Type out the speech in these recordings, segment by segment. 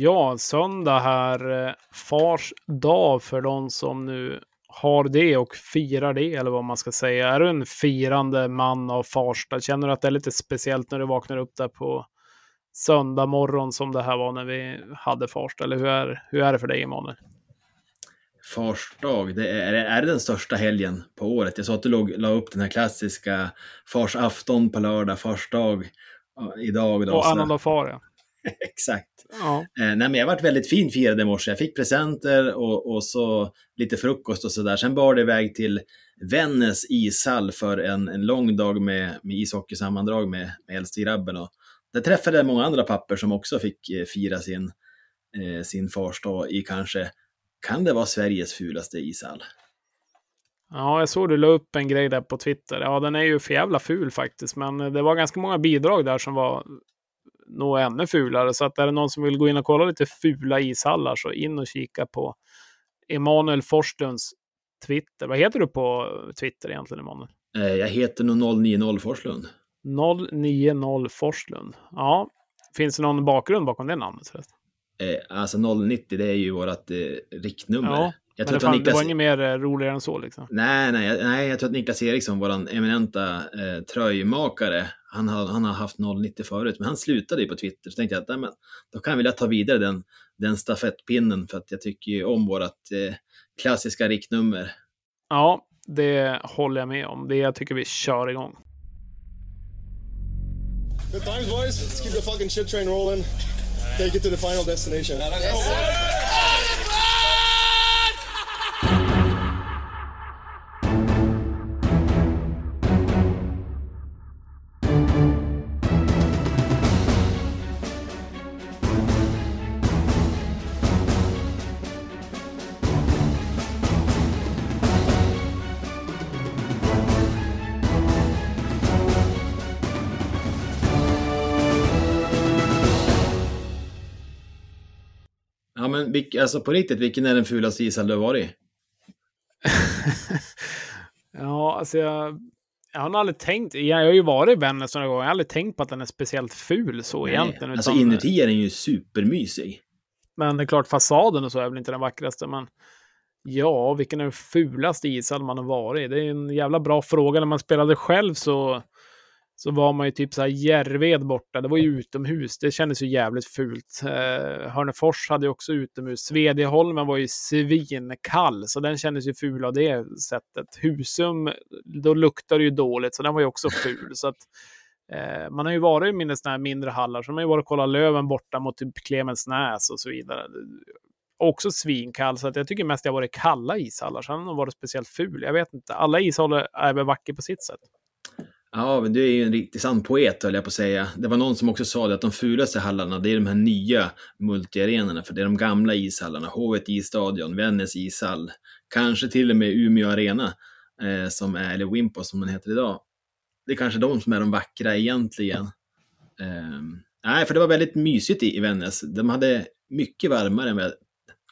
Ja, söndag här. Eh, fars dag för de som nu har det och firar det, eller vad man ska säga. Är du en firande man av Farsta? Känner du att det är lite speciellt när du vaknar upp där på söndag morgon som det här var när vi hade Farsta? Eller hur är, hur är det för dig, Emanuel? Fars dag, det är, är det den största helgen på året? Jag sa att du låg, la upp den här klassiska fars afton på lördag, fars dag idag. Då, och annandag far, ja. Exakt. Ja. Eh, nej, men jag varit väldigt fin firad i morse. Jag fick presenter och, och så lite frukost och sådär. Sen bar det iväg till Vännäs ishall för en, en lång dag med, med ishockeysammandrag med, med äldste grabben. Och där träffade jag många andra papper som också fick eh, fira sin, eh, sin farsdag i kanske, kan det vara Sveriges fulaste ishall? Ja, jag såg du la upp en grej där på Twitter. Ja, den är ju för jävla ful faktiskt, men det var ganska många bidrag där som var nog ännu fulare. Så att är det någon som vill gå in och kolla lite fula ishallar så in och kika på Emanuel Forslunds Twitter. Vad heter du på Twitter egentligen, Emanuel? Eh, jag heter nog 090 Forslund. 090 Forslund. Ja, finns det någon bakgrund bakom det namnet? Förresten? Eh, alltså 090, det är ju vårt eh, riktnummer. Ja, jag tror men det, fan, Niklas... det var inget mer eh, roligare än så liksom. Nej, nej, nej, jag tror att Niklas Eriksson, vår eminenta eh, tröjmakare, han har, han har haft 090 förut, men han slutade ju på Twitter. Så tänkte jag att nej, men, då kan jag vilja ta vidare den, den stafettpinnen för att jag tycker ju om vårt eh, klassiska riktnummer. Ja, det håller jag med om. Det jag tycker vi kör igång. Good times boys, let's keep the fucking shit train rolling. Take it to the final destination. Yes, men alltså på riktigt, vilken är den fulaste ishall du har varit i? ja, alltså jag, jag har aldrig tänkt, jag har ju varit i Vännäs några gånger, jag har aldrig tänkt på att den är speciellt ful så Nej, egentligen. Alltså inuti är den ju supermysig. Men det är klart, fasaden och så är väl inte den vackraste, men ja, vilken är den fulaste ishall man har varit i? Det är en jävla bra fråga. När man spelade själv så så var man ju typ så här Järved borta. Det var ju utomhus. Det kändes ju jävligt fult. Eh, Hörnefors hade ju också utomhus. Svedjeholmen var ju svinkall, så den kändes ju ful av det sättet. Husum, då luktade det ju dåligt, så den var ju också ful. så att, eh, man har ju varit i mindre, här mindre hallar, så man har ju varit och kollat Löven borta mot typ Clemensnäs och så vidare. Också svinkall, så att jag tycker mest jag har varit kalla ishallar. Sen har den varit speciellt ful. Jag vet inte. Alla ishallar är väl vackra på sitt sätt. Ja, men du är ju en riktig sann poet höll jag på att säga. Det var någon som också sa det att de fulaste hallarna, det är de här nya multiarenorna, för det är de gamla ishallarna. Hovet isstadion, Vännäs ishall, kanske till och med Umeå arena, eh, som är, eller Wimpo som den heter idag. Det är kanske de som är de vackra egentligen. Eh, nej, för det var väldigt mysigt i, i Vännäs. De hade mycket varmare än vad jag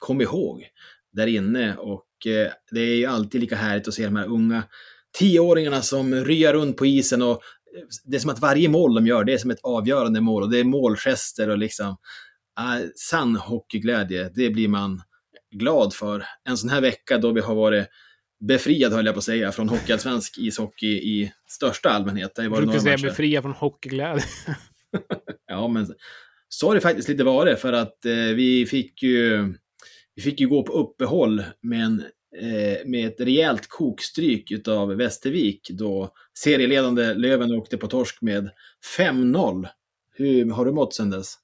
kom ihåg där inne och eh, det är ju alltid lika härligt att se de här unga tioåringarna som ryar runt på isen och det är som att varje mål de gör, det är som ett avgörande mål och det är målgester och liksom äh, sann hockeyglädje, det blir man glad för. En sån här vecka då vi har varit befriad, höll jag på att säga, från hockeyallsvensk ishockey i största allmänhet. Det var brukar säga befriad från hockeyglädje. ja, men så har det faktiskt lite varit för att eh, vi fick ju vi fick ju gå på uppehåll med en Eh, med ett rejält kokstryk utav Västervik då serieledande Löven åkte på torsk med 5-0. Hur har du mått sedan dess?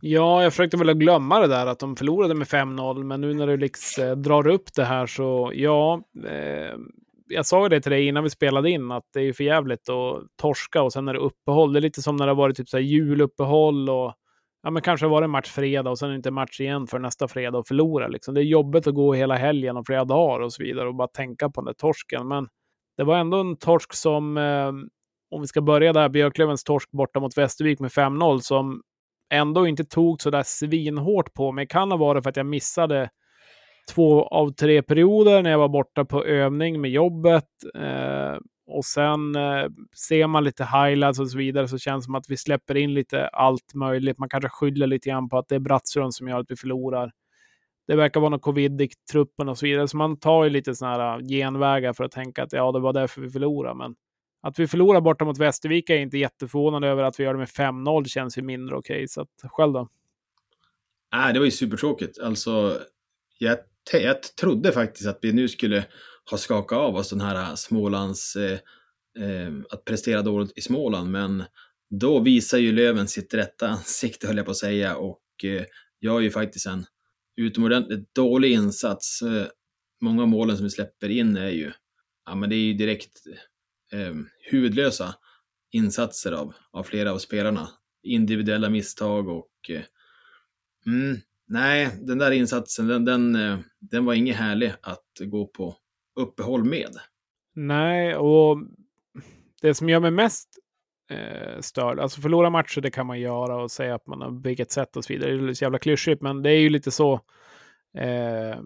Ja, jag försökte väl glömma det där att de förlorade med 5-0, men nu när du liksom eh, drar upp det här så ja. Eh, jag sa ju det till dig innan vi spelade in att det är för jävligt att torska och sen är det uppehåll. Det är lite som när det har varit typ så här juluppehåll och ja, men kanske var det match fredag och sen inte match igen för nästa fredag och förlora. Liksom. Det är jobbigt att gå hela helgen och flera dagar och så vidare och bara tänka på den där torsken. Men det var ändå en torsk som, eh, om vi ska börja där, Björklövens torsk borta mot Västervik med 5-0, som ändå inte tog så där svinhårt på mig. Kan ha varit för att jag missade två av tre perioder när jag var borta på övning med jobbet. Eh, och sen eh, ser man lite highlights och så vidare så känns det som att vi släpper in lite allt möjligt. Man kanske skyller lite grann på att det är Brattström som gör att vi förlorar. Det verkar vara något covid i truppen och så vidare, så man tar ju lite sådana här eh, genvägar för att tänka att ja, det var därför vi förlorade. Men att vi förlorar borta mot Västervik är inte jätteförvånande över att vi gör det med 5-0 känns ju mindre okej. Okay, så att, själv då? Nej, det var ju supertråkigt. Alltså, jag, jag trodde faktiskt att vi nu skulle har skakat av oss den här eh, Smålands, eh, eh, att prestera dåligt i Småland, men då visar ju Löven sitt rätta ansikte, höll jag på att säga, och eh, gör ju faktiskt en utomordentligt dålig insats. Eh, många av målen som vi släpper in är ju, ja men det är ju direkt eh, huvudlösa insatser av, av flera av spelarna. Individuella misstag och eh, mm, nej, den där insatsen, den, den, eh, den var inget härlig att gå på uppehåll med. Nej, och det som gör mig mest eh, störd, alltså förlora matcher det kan man göra och säga att man har byggt sätt och så vidare. Det är så jävla klyschigt, men det är ju lite så. Eh,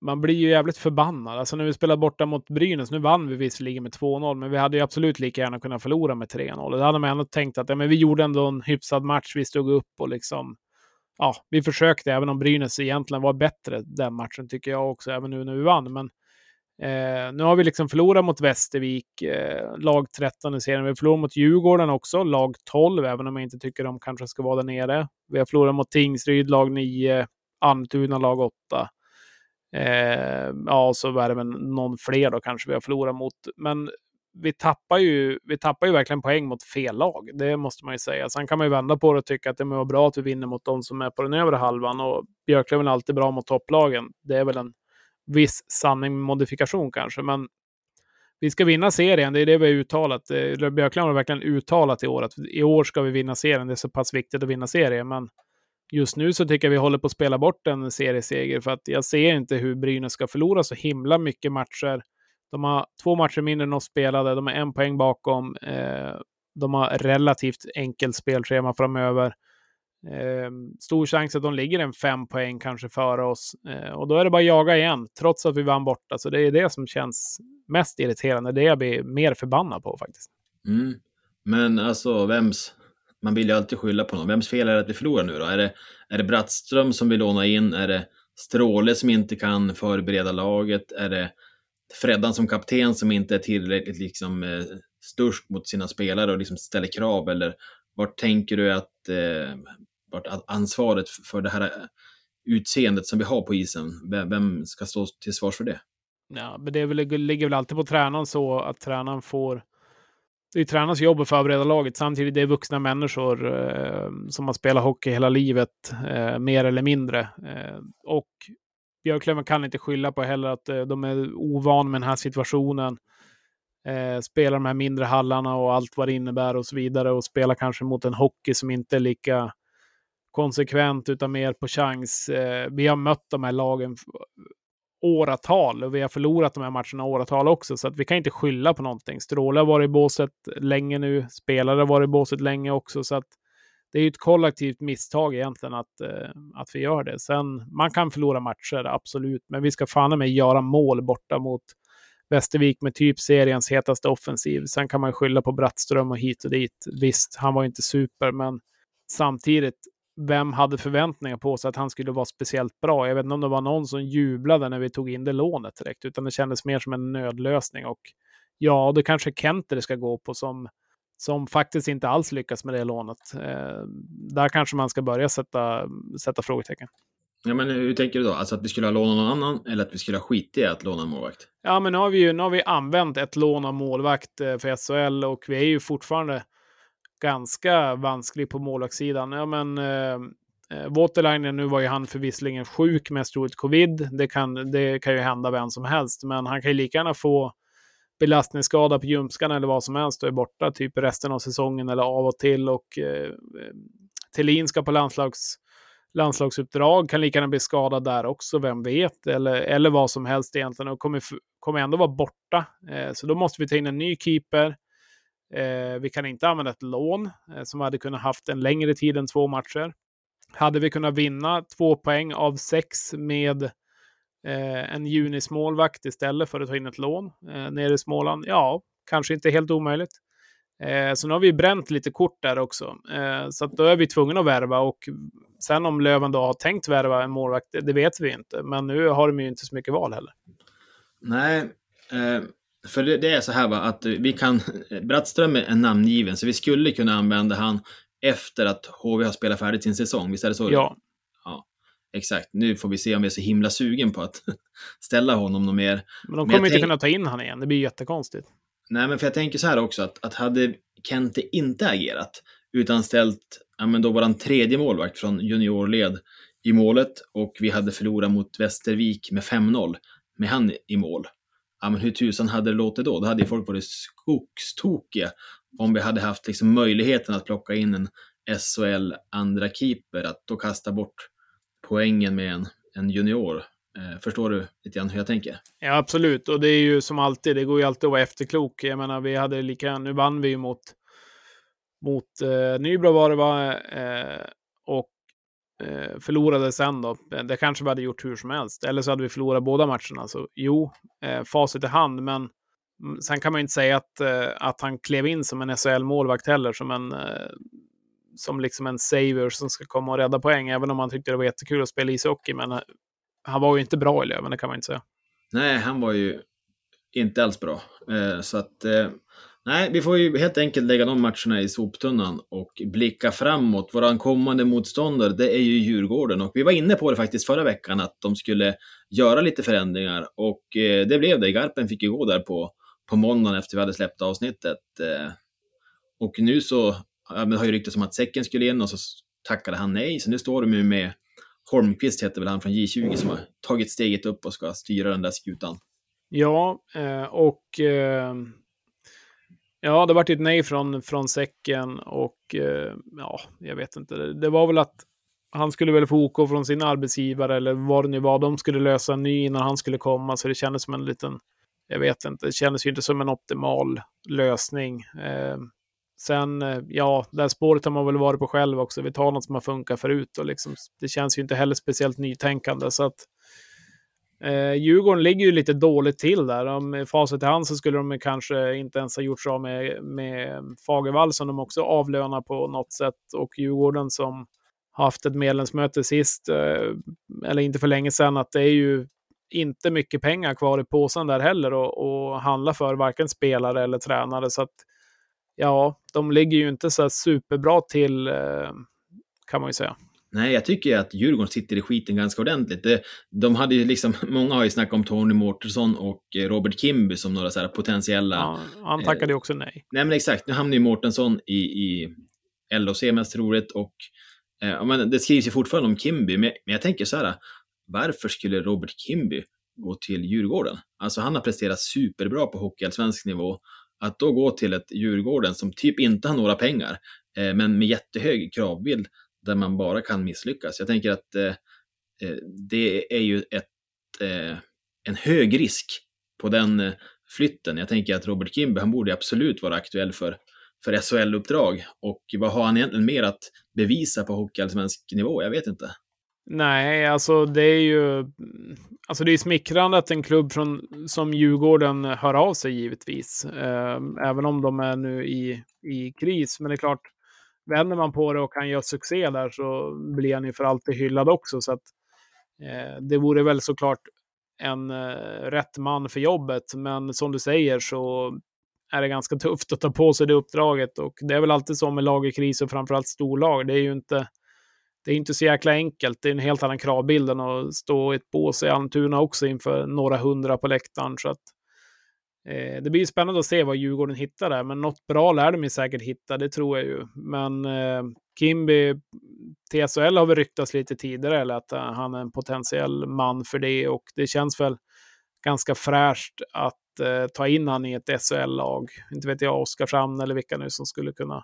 man blir ju jävligt förbannad. Alltså när vi spelade borta mot Brynäs, nu vann vi visserligen med 2-0, men vi hade ju absolut lika gärna kunnat förlora med 3-0. Det hade man ändå tänkt att ja, men vi gjorde ändå en hyfsad match, vi stod upp och liksom ja, vi försökte, även om Brynäs egentligen var bättre den matchen tycker jag också, även nu när vi vann. Men Eh, nu har vi liksom förlorat mot Västervik, eh, lag 13 i serien. Vi har förlorat mot Djurgården också, lag 12, även om jag inte tycker de kanske ska vara där nere. Vi har förlorat mot Tingsryd, lag 9, Almtuna, lag 8. Eh, ja, och så är det väl någon fler då kanske vi har förlorat mot. Men vi tappar, ju, vi tappar ju verkligen poäng mot fel lag. Det måste man ju säga. Sen kan man ju vända på det och tycka att det var bra att vi vinner mot de som är på den övre halvan. Och Björklöven är alltid bra mot topplagen. Det är väl en viss sanning med modifikation kanske, men vi ska vinna serien, det är det vi har uttalat. Eh, Björklund har verkligen uttalat i år att i år ska vi vinna serien. Det är så pass viktigt att vinna serien, men just nu så tycker jag vi håller på att spela bort en serieseger för att jag ser inte hur Brynäs ska förlora så himla mycket matcher. De har två matcher mindre än oss spelade, de är en poäng bakom. Eh, de har relativt enkelt spelschema framöver. Eh, stor chans att de ligger en fem poäng kanske före oss. Eh, och då är det bara att jaga igen, trots att vi vann borta. Så alltså, det är det som känns mest irriterande. Det jag blir mer förbannad på faktiskt. Mm. Men alltså, vems... Man vill ju alltid skylla på någon. Vems fel är det att vi förlorar nu då? Är det, är det Brattström som vill låna in? Är det Stråle som inte kan förbereda laget? Är det Freddan som kapten som inte är tillräckligt liksom, eh, stursk mot sina spelare och liksom ställer krav? Eller vart tänker du att eh, vart ansvaret för det här eh, utseendet som vi har på isen, vem ska stå till svars för det? Ja, men det, väl, ligger väl alltid på tränaren så att tränaren får det är tränarens jobb att förbereda laget. Samtidigt är det vuxna människor eh, som har spelat hockey hela livet, eh, mer eller mindre. Eh, och Björklöven kan inte skylla på heller att eh, de är ovan med den här situationen. Eh, spelar de här mindre hallarna och allt vad det innebär och så vidare och spelar kanske mot en hockey som inte är lika konsekvent utan mer på chans. Eh, vi har mött de här lagen åratal och vi har förlorat de här matcherna åratal också, så att vi kan inte skylla på någonting. Stråle har varit i båset länge nu, spelare har varit i båset länge också, så att det är ju ett kollektivt misstag egentligen att, eh, att vi gör det. Sen, man kan förlora matcher, absolut, men vi ska fan med göra mål borta mot Västervik med typ seriens hetaste offensiv. Sen kan man skylla på Brattström och hit och dit. Visst, han var inte super, men samtidigt, vem hade förväntningar på sig att han skulle vara speciellt bra? Jag vet inte om det var någon som jublade när vi tog in det lånet direkt, utan det kändes mer som en nödlösning. Och ja, det kanske Kenter det ska gå på som, som faktiskt inte alls lyckas med det lånet. Eh, där kanske man ska börja sätta, sätta frågetecken. Ja, men hur tänker du då? Alltså att vi skulle ha lånat någon annan eller att vi skulle ha skitit i att låna en målvakt? Ja, men nu har vi ju nu har vi använt ett lån av målvakt eh, för SHL och vi är ju fortfarande ganska vansklig på målvaktssidan. Ja, men eh, eh Waterliner, nu var ju han förvisslingen sjuk, mest troligt covid. Det kan, det kan ju hända vem som helst, men han kan ju lika gärna få belastningsskada på ljumskarna eller vad som helst och är borta typ resten av säsongen eller av och till. Och eh, eh Thelin ska på landslags, landslagsuppdrag, kan lika gärna bli skadad där också, vem vet? Eller, eller vad som helst egentligen och kommer, kommer ändå vara borta. Eh, så då måste vi ta in en ny keeper. Eh, vi kan inte använda ett lån eh, som hade kunnat haft en längre tid än två matcher. Hade vi kunnat vinna två poäng av sex med eh, en junismålvakt istället för att ta in ett lån eh, nere i Småland? Ja, kanske inte helt omöjligt. Eh, så nu har vi bränt lite kort där också. Eh, så då är vi tvungna att värva och sen om Löven då har tänkt värva en målvakt, det, det vet vi inte. Men nu har de ju inte så mycket val heller. Nej, eh, för det, det, är så här va, att vi kan, Brattström är namngiven, så vi skulle kunna använda han efter att HV har spelat färdigt sin säsong. Visst är det så? Ja. ja. Exakt. Nu får vi se om vi är så himla sugen på att ställa honom något mer. Men de kommer inte tänk... kunna ta in han igen. Det blir jättekonstigt. Nej, men för jag tänker så här också att, att hade Kente inte agerat utan ställt ja, men då våran tredje målvakt från juniorled i målet och vi hade förlorat mot Västervik med 5-0 med han i mål. Ja, men hur tusan hade det låtit då? Då hade ju folk varit skogstokiga om vi hade haft liksom möjligheten att plocka in en SHL andra keeper, att då kasta bort poängen med en, en junior. Eh, förstår du lite grann hur jag tänker? Ja, absolut. Och det är ju som alltid, det går ju alltid att vara efterklok. Jag menar, vi hade lika, nu vann vi ju mot, mot eh, Nybro var det va, eh, och Eh, förlorade sen då. Eh, det kanske vi hade gjort hur som helst. Eller så hade vi förlorat båda matcherna. Så jo, eh, facit i hand, men mm, sen kan man ju inte säga att, eh, att han klev in som en SHL-målvakt heller, som en, eh, som liksom en saver som ska komma och rädda poäng, även om han tyckte det var jättekul att spela ishockey. Men eh, han var ju inte bra i Löven, det kan man inte säga. Nej, han var ju inte alls bra. Så att, nej, vi får ju helt enkelt lägga de matcherna i soptunnan och blicka framåt. Våran kommande motståndare, det är ju Djurgården och vi var inne på det faktiskt förra veckan att de skulle göra lite förändringar och eh, det blev det. Garpen fick ju gå där på på måndagen efter vi hade släppt avsnittet. Eh, och nu så ja, det har ju ryktats om att Säcken skulle in och så tackade han nej. Så nu står de ju med Holmqvist, heter väl han från J20, som har tagit steget upp och ska styra den där skutan. Ja, eh, och ja, det vart ett nej från, från Säcken och eh, ja, jag vet inte. Det var väl att han skulle väl få OK från sin arbetsgivare eller vad det nu var. De skulle lösa en ny innan han skulle komma, så det kändes som en liten jag vet inte, det kändes ju inte som en optimal lösning. Eh, sen, eh, ja, det här spåret har man väl varit på själv också. Vi tar något som har funkat förut och liksom, det känns ju inte heller speciellt nytänkande. Så att, eh, Djurgården ligger ju lite dåligt till där. Om facit i hand så skulle de kanske inte ens ha gjort så med, med Fagervall som de också avlönar på något sätt. Och Djurgården som haft ett medlemsmöte sist, eh, eller inte för länge sedan, att det är ju inte mycket pengar kvar i påsen där heller och, och handla för varken spelare eller tränare. Så att ja, de ligger ju inte så superbra till eh, kan man ju säga. Nej, jag tycker att Djurgården sitter i skiten ganska ordentligt. De hade ju liksom, många har ju snackat om Tony Mårtensson och Robert Kimby som några så potentiella... Ja, han tackade ju eh, också nej. Nej, men exakt. Nu hamnar ju Mårtensson i, i LHC mest troligt och eh, men det skrivs ju fortfarande om Kimby, men, men jag tänker så här, varför skulle Robert Kimby gå till Djurgården? Alltså han har presterat superbra på hockeyallsvensk nivå. Att då gå till ett Djurgården som typ inte har några pengar, eh, men med jättehög kravbild där man bara kan misslyckas. Jag tänker att eh, eh, det är ju ett, eh, en hög risk på den eh, flytten. Jag tänker att Robert Kimbe, han borde absolut vara aktuell för, för SHL-uppdrag. Och vad har han egentligen mer att bevisa på hockeyallsvensk nivå? Jag vet inte. Nej, alltså det är ju alltså det är smickrande att en klubb från, som Djurgården hör av sig givetvis. Eh, även om de är nu i, i kris. Men det är klart, vänder man på det och kan göra succé där så blir han ju för alltid hyllad också. Så att, eh, det vore väl såklart en eh, rätt man för jobbet. Men som du säger så är det ganska tufft att ta på sig det uppdraget. Och det är väl alltid så med lag i kris och framförallt storlag. Det är ju inte det är inte så jäkla enkelt. Det är en helt annan kravbild än att stå i ett bås i Almtuna också inför några hundra på läktaren. Så att, eh, det blir spännande att se vad Djurgården hittar där, men något bra lär de ju säkert hitta, det tror jag ju. Men eh, Kimby, TSL har väl ryktats lite tidigare, eller att uh, han är en potentiell man för det och det känns väl ganska fräscht att uh, ta in han i ett SHL-lag. Inte vet jag, Oskarshamn eller vilka nu som skulle kunna,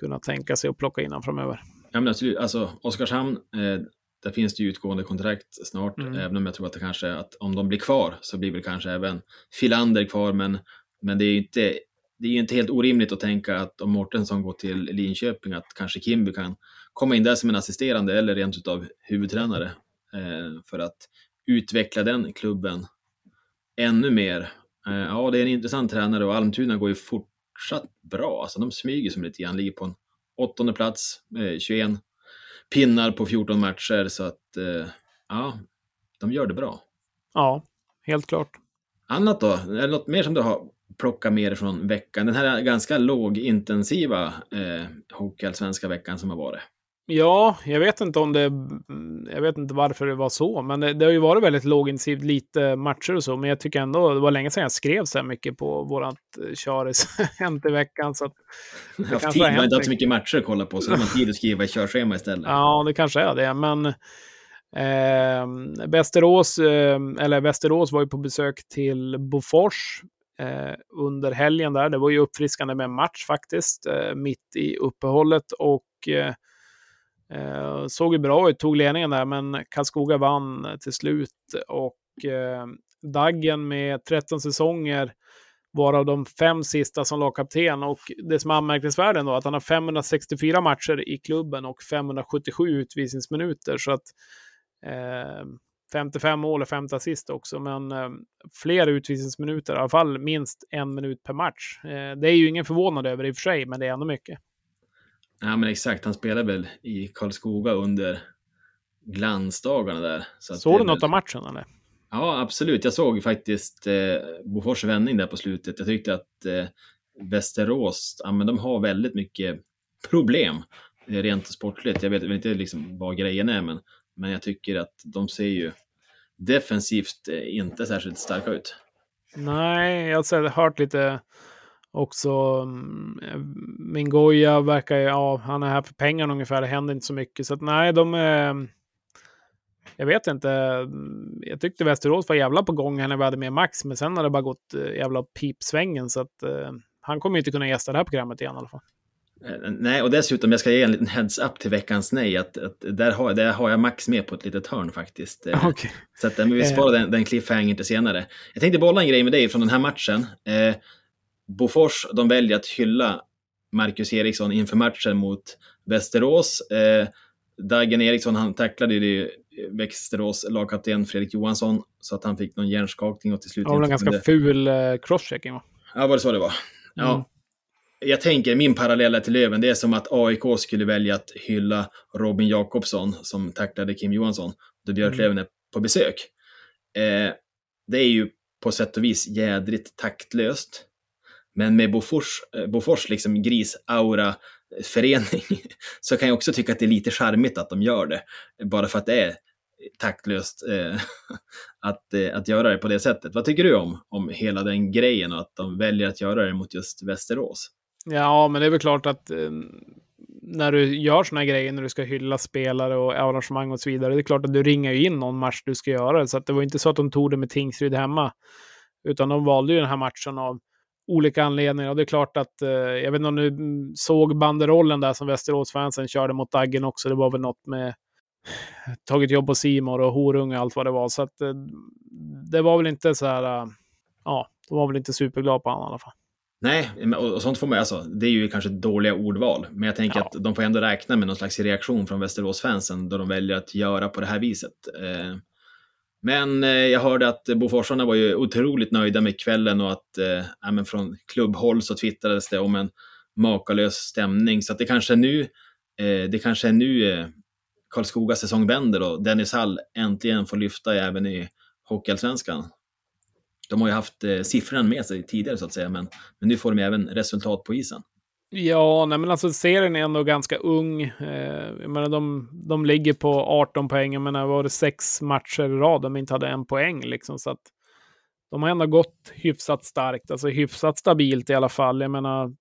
kunna tänka sig att plocka in honom framöver. Ja, men absolut. Alltså, Oskarshamn, eh, där finns det ju utgående kontrakt snart, mm. även om jag tror att det kanske, att om de blir kvar så blir väl kanske även Filander kvar, men, men det är ju inte, det är inte helt orimligt att tänka att om Mårtensson går till Linköping, att kanske Kimby kan komma in där som en assisterande eller rent utav huvudtränare eh, för att utveckla den klubben ännu mer. Eh, ja, det är en intressant tränare och Almtuna går ju fortsatt bra. Alltså, de smyger som lite grann, ligger på en åttonde plats, eh, 21 pinnar på 14 matcher. Så att, eh, ja, de gör det bra. Ja, helt klart. Annat då? Är det något mer som du har plockat med dig från veckan? Den här ganska lågintensiva eh, hockeyallsvenska veckan som har varit. Ja, jag vet inte om det... Jag vet inte varför det var så, men det, det har ju varit väldigt lågintensivt, lite matcher och så, men jag tycker ändå det var länge sedan jag skrev så här mycket på vårat köris hänt i veckan. Så att jag har haft tid, har inte haft så mycket matcher att kolla på, så har tid att skriva i körschema istället. Ja, det kanske är det, men eh, Västerås, eh, eller Västerås var ju på besök till Bofors eh, under helgen där. Det var ju uppfriskande med en match faktiskt, eh, mitt i uppehållet och eh, såg ju bra ut, tog ledningen där, men Karlskoga vann eh, till slut. Och eh, Daggen med 13 säsonger, varav de fem sista som lagkapten. Och det som är anmärkningsvärt ändå, att han har 564 matcher i klubben och 577 utvisningsminuter. Så att eh, 55 mål och 50 assist också, men eh, fler utvisningsminuter, i alla fall minst en minut per match. Eh, det är ju ingen förvånad över i och för sig, men det är ändå mycket. Ja, men exakt. Han spelade väl i Karlskoga under glansdagarna där. Så såg du något av matchen eller? Ja, absolut. Jag såg faktiskt eh, Bofors vändning där på slutet. Jag tyckte att eh, Västerås, ja, men de har väldigt mycket problem eh, rent sportligt. Jag vet, jag vet inte liksom vad grejen är, men, men jag tycker att de ser ju defensivt eh, inte särskilt starka ut. Nej, jag har hört lite Också mm, min Goya verkar, ja, han är här för pengarna ungefär. Det händer inte så mycket. Så att nej, de är... Jag vet inte. Jag tyckte Västerås var jävla på gång när vi hade med Max, men sen har det bara gått eh, jävla pipsvängen. Så att uh, han kommer inte kunna gästa det här programmet igen i alla fall. Eh, nej, och dessutom, jag ska ge en liten heads-up till veckans nej, att, att där, har, där har jag Max med på ett litet hörn faktiskt. Okay. Så att, men vi sparar den, den cliffhanger till senare. Jag tänkte bolla en grej med dig från den här matchen. Eh, Bofors, de väljer att hylla Marcus Eriksson inför matchen mot Västerås. Eh, Dagen Eriksson, han tacklade ju Västerås lagkapten Fredrik Johansson så att han fick någon hjärnskakning och till slut... Det var en ganska kunde... ful eh, crosschecking va? Ja, var det så det var? Ja. Mm. Jag tänker, min parallella till Löven, det är som att AIK skulle välja att hylla Robin Jakobsson som tacklade Kim Johansson då Björklöven mm. är på besök. Eh, det är ju på sätt och vis jädrigt taktlöst. Men med Bofors, eh, Bofors liksom gris-aura-förening eh, så kan jag också tycka att det är lite charmigt att de gör det. Bara för att det är taktlöst eh, att, eh, att göra det på det sättet. Vad tycker du om, om hela den grejen och att de väljer att göra det mot just Västerås? Ja, men det är väl klart att eh, när du gör sådana grejer, när du ska hylla spelare och arrangemang och så vidare, det är klart att du ringer in någon match du ska göra. Så att det var inte så att de tog det med Tingsryd hemma, utan de valde ju den här matchen av olika anledningar. Och det är klart att, eh, jag vet inte om du såg banderollen där som Västeråsfansen körde mot Daggen också. Det var väl något med tagit jobb på Simor och horunge och allt vad det var. Så att eh, det var väl inte så här, uh, ja, de var väl inte superglada på honom i alla fall. Nej, och sånt får man alltså, det är ju kanske dåliga ordval, men jag tänker ja. att de får ändå räkna med någon slags reaktion från Västeråsfansen då de väljer att göra på det här viset. Eh, men eh, jag hörde att Boforsarna var ju otroligt nöjda med kvällen och att eh, men från klubbhåll så twittrades det om en makalös stämning. Så att det kanske är nu, eh, det kanske är nu eh, Karlskogas säsong vänder och Dennis Hall äntligen får lyfta även i Hockeyallsvenskan. De har ju haft eh, siffrorna med sig tidigare så att säga, men, men nu får de även resultat på isen. Ja, nej, men alltså serien är ändå ganska ung. Eh, jag menar, de, de ligger på 18 poäng. Jag menar, var det sex matcher i rad de inte hade en poäng liksom. Så att de har ändå gått hyfsat starkt, alltså hyfsat stabilt i alla fall. Jag menar,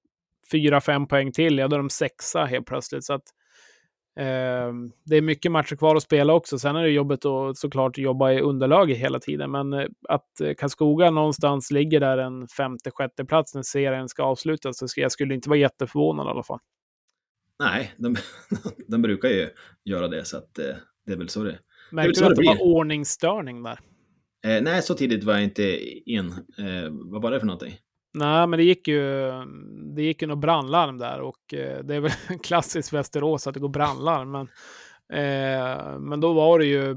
fyra, fem poäng till, ja, då är de sexa helt plötsligt. Så att Eh, det är mycket matcher kvar att spela också. Sen är det jobbigt att såklart jobba i underlag hela tiden. Men eh, att eh, Karlskoga någonstans ligger där en femte, sjätte plats när serien ska avslutas, så jag skulle inte vara jätteförvånad i alla fall. Nej, de, de brukar ju göra det, så att det är väl så det Märkte du att det, det var ordningsstörning där? Eh, nej, så tidigt var jag inte in. Eh, vad var det för någonting? Nej, men det gick ju, det gick ju något brandlarm där och eh, det är väl klassiskt Västerås att det går brandlarm. Men, eh, men då var det ju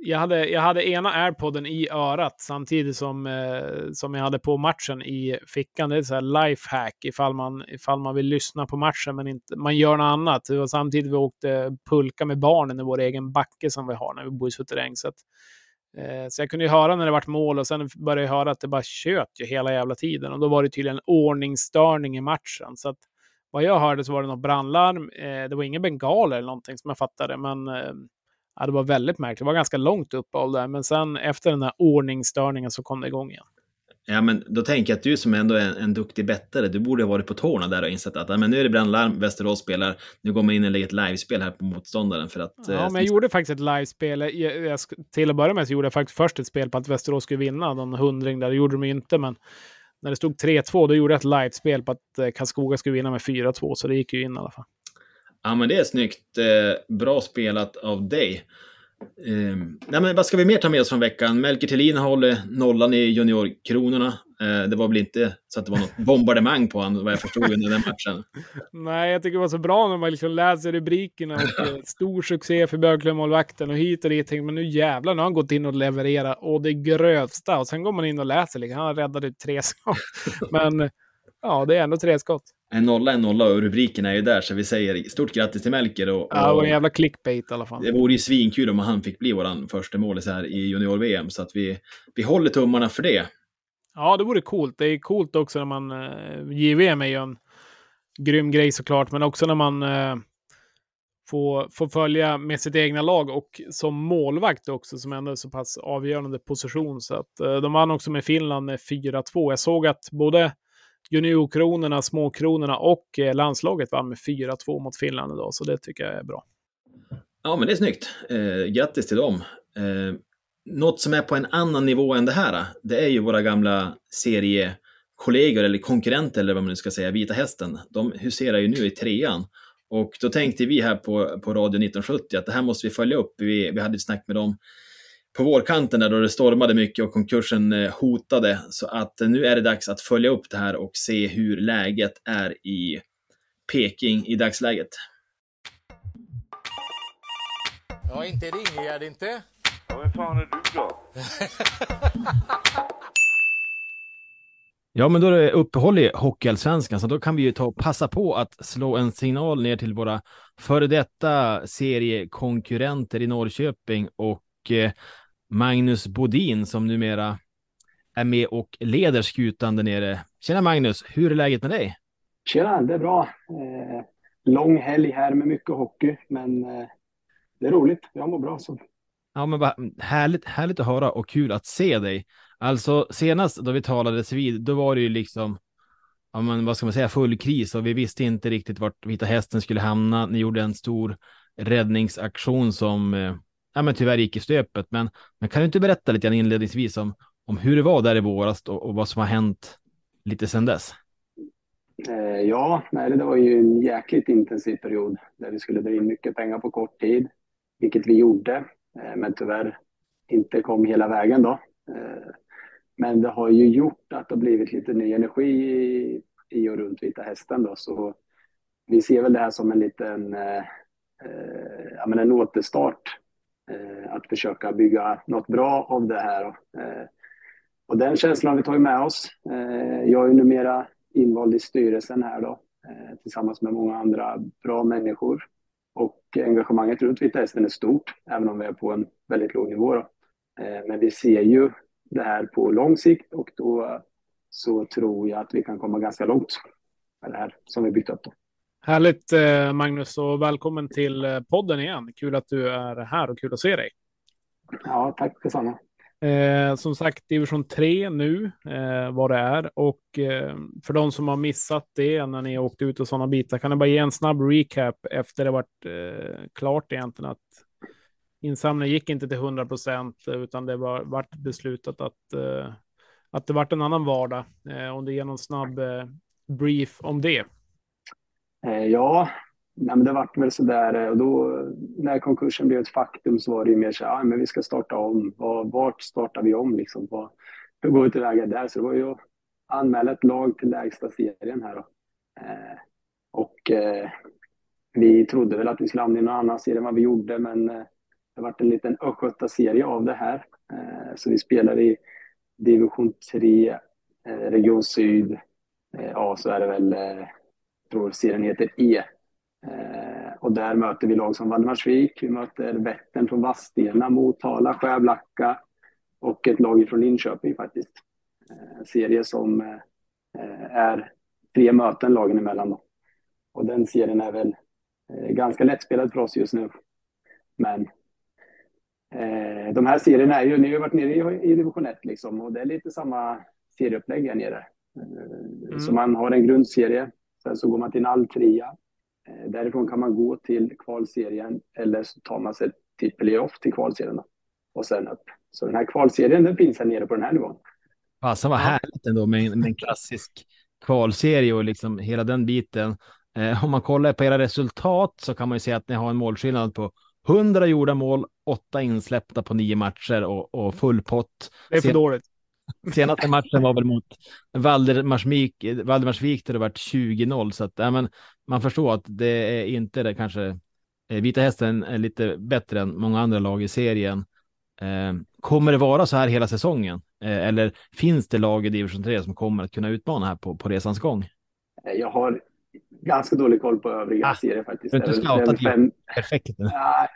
jag hade, jag hade ena airpodden i örat samtidigt som, eh, som jag hade på matchen i fickan. Det är så här lifehack ifall man, ifall man vill lyssna på matchen men inte, man gör något annat. Det var samtidigt vi åkte pulka med barnen i vår egen backe som vi har när vi bor i Suterräng. Så, att, Eh, så jag kunde ju höra när det vart mål och sen började jag höra att det bara tjöt ju hela jävla tiden. Och då var det tydligen ordningsstörning i matchen. Så att, vad jag hörde så var det något brandlarm. Eh, det var ingen bengaler eller någonting som jag fattade, men eh, ja, det var väldigt märkligt. Det var ganska långt uppehåll där, men sen efter den här ordningsstörningen så kom det igång igen. Ja, men då tänker jag att du som ändå är en, en duktig bettare, du borde ha varit på tårna där och insett att men nu är det brandlarm, Västerås spelar, nu går man in och lägger ett livespel här på motståndaren för att... Ja, eh, men jag gjorde faktiskt ett livespel. Jag, jag, till att börja med så gjorde jag faktiskt först ett spel på att Västerås skulle vinna, någon hundring där, det gjorde de ju inte, men när det stod 3-2, då gjorde jag ett livespel på att eh, Karlskoga skulle vinna med 4-2, så det gick ju in i alla fall. Ja, men det är snyggt. Eh, bra spelat av dig. Eh, nej, men vad ska vi mer ta med oss från veckan? Melker Thelin håller nollan i juniorkronorna. Eh, det var väl inte så att det var något bombardemang på honom, vad jag förstod under den matchen. Nej, jag tycker det var så bra när man liksom läser rubrikerna. Och, eh, stor succé för Björklöv-målvakten och hit och dit. Men nu jävlar, nu har han gått in och levererat och det grövsta. Och sen går man in och läser, liksom, han räddade ut tre skott. Men ja, det är ändå tre skott. En nolla, en nolla och rubriken är ju där, så vi säger stort grattis till Melker. Och, och ja, var en jävla clickbait i alla fall. Det vore ju svinkul om han fick bli vår första målis här i junior-VM, så att vi, vi håller tummarna för det. Ja, det vore coolt. Det är coolt också när man... Eh, JVM är ju en grym grej såklart, men också när man eh, får, får följa med sitt egna lag och som målvakt också, som ändå är så pass avgörande position. Så att eh, de vann också med Finland med 4-2. Jag såg att både juniorkronorna, småkronorna och eh, landslaget vann med 4-2 mot Finland idag, så det tycker jag är bra. Ja, men det är snyggt. Eh, grattis till dem. Eh, något som är på en annan nivå än det här, det är ju våra gamla seriekollegor eller konkurrenter eller vad man nu ska säga, Vita Hästen. De huserar ju nu i trean. Och då tänkte vi här på, på Radio 1970 att det här måste vi följa upp. Vi, vi hade ett snack med dem på vårkanten där då det stormade mycket och konkursen eh, hotade. Så att nu är det dags att följa upp det här och se hur läget är i Peking i dagsläget. Ja, inte Ringegärd inte. Ja, vem fan är du då? Ja, men då är det uppehåll i Hockeyallsvenskan, så då kan vi ju ta och passa på att slå en signal ner till våra före detta seriekonkurrenter i Norrköping och eh, Magnus Bodin som numera är med och leder skutan där nere. Tjena Magnus, hur är läget med dig? Tjena, det är bra. Eh, lång helg här med mycket hockey, men eh, det är roligt. Jag mår bra så. Ja, men bara, härligt, härligt att höra och kul att se dig. Alltså senast då vi talades vid, då var det ju liksom, ja men vad ska man säga, full kris och vi visste inte riktigt vart Vita Hästen skulle hamna. Ni gjorde en stor räddningsaktion som eh, ja, men tyvärr gick i stöpet. Men, men kan du inte berätta lite grann inledningsvis om, om hur det var där i våras och, och vad som har hänt lite sedan dess? Eh, ja, nej, det var ju en jäkligt intensiv period där vi skulle dra in mycket pengar på kort tid, vilket vi gjorde, eh, men tyvärr inte kom hela vägen då. Eh, men det har ju gjort att det har blivit lite ny energi i, i och runt Vita Hästen då, så vi ser väl det här som en liten, eh, eh ja men en återstart Eh, att försöka bygga något bra av det här. Eh, och den känslan har vi tagit med oss. Eh, jag är numera invald i styrelsen här då, tillsammans med många andra bra människor. Och engagemanget runt Vita Hästen är stort, även om vi är på en väldigt låg nivå. Då. Men vi ser ju det här på lång sikt och då så tror jag att vi kan komma ganska långt med det här som vi byggt upp. Då. Härligt eh, Magnus och välkommen till eh, podden igen. Kul att du är här och kul att se dig. Ja, tack detsamma. Eh, som sagt, division 3 nu, eh, vad det är. Och eh, för de som har missat det när ni åkte ut och sådana bitar, kan jag bara ge en snabb recap efter det varit eh, klart egentligen att insamlingen gick inte till 100 procent, utan det var vart beslutat att, eh, att det vart en annan vardag. Eh, om det ger någon snabb brief om det. Eh, ja, nej, men det vart väl sådär eh, och då när konkursen blev ett faktum så var det ju mer så här, ah, men vi ska starta om. Var, vart startar vi om liksom? Vad, hur går vi tillväga där? Så det var ju att anmäla ett lag till lägsta serien här då. Eh, och eh, vi trodde väl att vi skulle hamna i någon annan serie än vad vi gjorde, men eh, det varit en liten östgötaserie av det här. Eh, så vi spelar i division 3, eh, region syd. Eh, ja, så är det väl, eh, tror serien heter E. Och där möter vi lag som Valdemarsvik, vi möter Vättern från Vadstena, Motala, Skärblacka och ett lag från Linköping faktiskt. En serie som är tre möten lagen emellan. Då. Och den serien är väl ganska lättspelad för oss just nu. Men Eh, de här serierna är ju, ni har ju varit nere i, i division 1 liksom och det är lite samma serieupplägg här nere. Eh, mm. Så man har en grundserie, sen så går man till en all trea. Eh, därifrån kan man gå till kvalserien eller så tar man sig till playoff till kvalserien då, och sen upp. Så den här kvalserien den finns här nere på den här nivån. Fasen vad härligt ändå med, med en klassisk kvalserie och liksom hela den biten. Eh, om man kollar på era resultat så kan man ju säga att ni har en målskillnad på 100 gjorda mål, åtta insläppta på nio matcher och, och full pott. Det är för dåligt. Senaste matchen var väl mot Valdemarsvik, Valdemarsvik där det varit 20-0, så att ja, men, man förstår att det är inte det kanske. Eh, Vita Hästen är lite bättre än många andra lag i serien. Eh, kommer det vara så här hela säsongen? Eh, eller finns det lag i division 3 som kommer att kunna utmana här på, på resans gång? Jag har ganska dålig koll på övriga ah, serier faktiskt. Du har inte scoutat perfekt? Nej,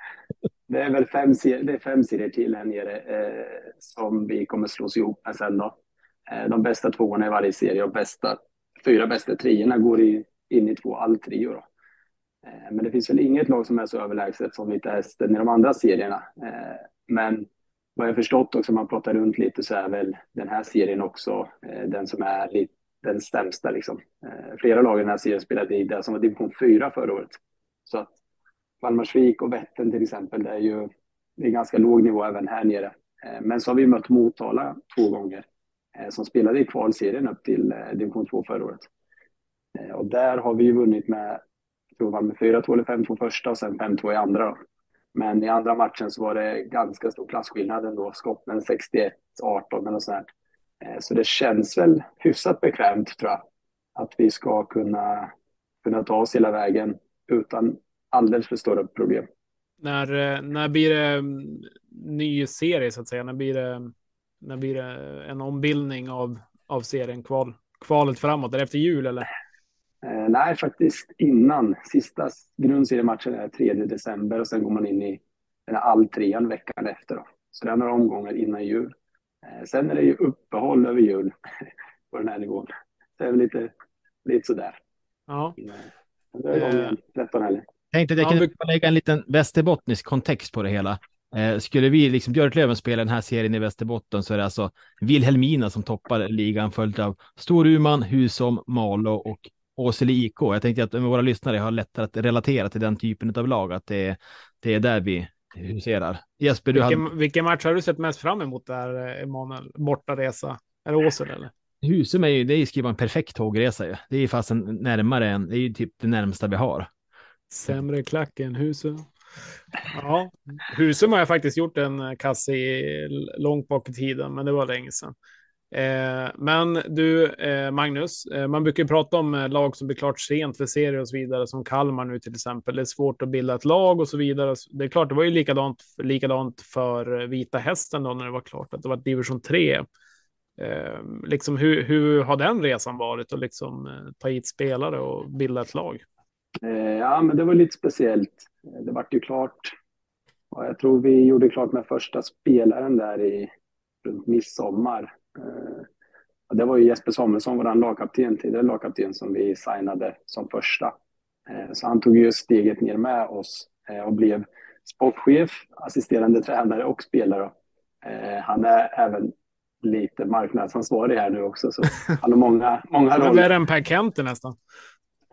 det är väl fem, det är fem serier till här nere eh, som vi kommer slås ihop med sen då. Eh, de bästa tvåorna i varje serie och bästa, fyra bästa treorna går i, in i två alltrio då. Eh, men det finns väl inget lag som är så överlägset som Vita Hästen i de andra serierna. Eh, men vad jag förstått också, man pratar runt lite, så är väl den här serien också eh, den som är lite den sämsta. Liksom. Eh, flera lag i den här serien spelade i det som var division 4 förra året. Så att Valdemarsvik och Vättern till exempel, det är ju det är ganska låg nivå även här nere. Eh, men så har vi mött Motala två gånger eh, som spelade i kvalserien upp till eh, division 2 förra året. Och där har vi ju vunnit med, jag tror med 4-2 eller 5-2 första och sen 5-2 i andra. Då. Men i andra matchen så var det ganska stor klasskillnad ändå. Skotten 61-18 eller något sånt. Eh, så det känns väl hyfsat bekvämt tror jag. Att vi ska kunna, kunna ta oss hela vägen utan alldeles för stora problem. När, eh, när blir det mm, ny serie så att säga? När blir det, när blir det en ombildning av, av serien? Kval, kvalet framåt? Är det efter jul eller? Eh, nej, faktiskt innan. Sista grundseriematchen är 3 december och sen går man in i den här alltrean veckan efter. Då. Så det är några omgångar innan jul. Eh, sen är det ju uppehåll över jul på den här nivån. Det är väl lite, lite sådär. Ja. Det är gången 13 helger. Tänkte att jag kunde lägga en liten västerbottnisk kontext på det hela. Eh, skulle vi, liksom Björklöven, spela den här serien i Västerbotten så är det alltså Vilhelmina som toppar ligan följt av Storuman, Husom, Malå och Åsele IK. Jag tänkte att våra lyssnare har lättare att relatera till den typen av lag, att det är, det är där vi, huserar. Jesper, du vilken, hade... vilken match har du sett mest fram emot där, Emanuel? Bortaresa? Är det Åsele eller? Husum är ju, det är ju skriva en perfekt tågresa ju. Det är ju fast närmare än, det är ju typ det närmsta vi har. Sämre klack än Husum. Ja, Husum har jag faktiskt gjort en kasse i långt bak i tiden, men det var länge sedan. Eh, men du, eh, Magnus, eh, man brukar ju prata om eh, lag som blir klart sent för serier och så vidare, som Kalmar nu till exempel. Det är svårt att bilda ett lag och så vidare. Det är klart, det var ju likadant, likadant för eh, Vita Hästen då när det var klart att det var division 3. Eh, liksom hur, hur har den resan varit att liksom eh, ta hit spelare och bilda ett lag? Ja, men det var lite speciellt. Det var ju klart. Jag tror vi gjorde klart med första spelaren där i runt midsommar Eh, det var ju Jesper Samuelsson, vår lagkapten, tidigare lagkapten, som vi signade som första. Eh, så han tog ju steget ner med oss eh, och blev sportchef, assisterande tränare och spelare. Han är även lite marknadsansvarig här nu också, så han har många, många roller. Värre än Per Kente nästan.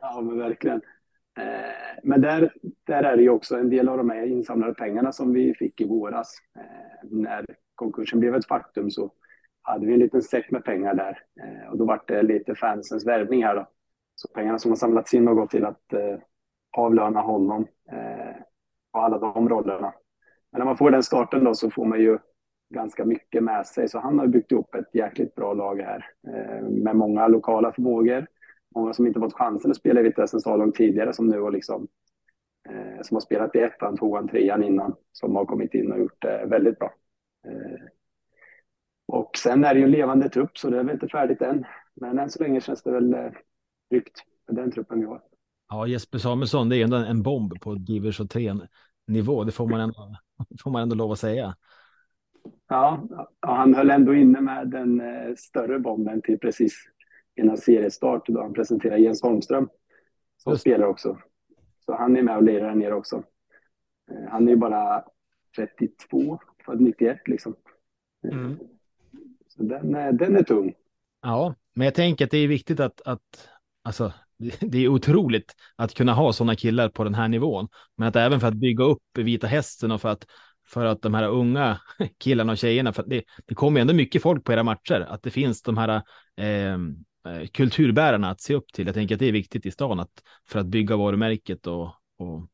Ja, men verkligen. Eh, men där, där är det ju också en del av de här insamlade pengarna som vi fick i våras. Eh, när konkursen blev ett faktum så hade vi en liten säck med pengar där eh, och då var det lite fansens värvning här då. Så pengarna som har samlats in har gått till att avlöna honom på alla de rollerna. Men när man får den starten då så får man ju ganska mycket med sig. Så han har byggt upp ett jäkligt bra lag här eh, med många lokala förmågor. Många som inte fått chansen att spela i Vitessens A-lag tidigare som nu har liksom eh, som har spelat i ettan, tvåan, trean innan, som har kommit in och gjort det väldigt bra. Eh, och sen är det ju en levande trupp, så det är väl inte färdigt än. Men än så länge känns det väl eh, tryggt med den truppen vi har. Ja, Jesper Samuelsson, det är ändå en bomb på division 3 nivå. Det får man ändå, får man ändå lov att säga. Ja, han höll ändå inne med den eh, större bomben till precis innan seriestart då han presenterade Jens Holmström som Just. spelar också. Så han är med och lirar där nere också. Eh, han är ju bara 32, född 91 liksom. Mm. Så den, den är tung. Ja, men jag tänker att det är viktigt att, att alltså, det är otroligt att kunna ha sådana killar på den här nivån. Men att även för att bygga upp Vita Hästen och för att, för att de här unga killarna och tjejerna, för det, det kommer ändå mycket folk på era matcher, att det finns de här eh, Eh, kulturbärarna att se upp till. Jag tänker att det är viktigt i stan att, för att bygga varumärket och, och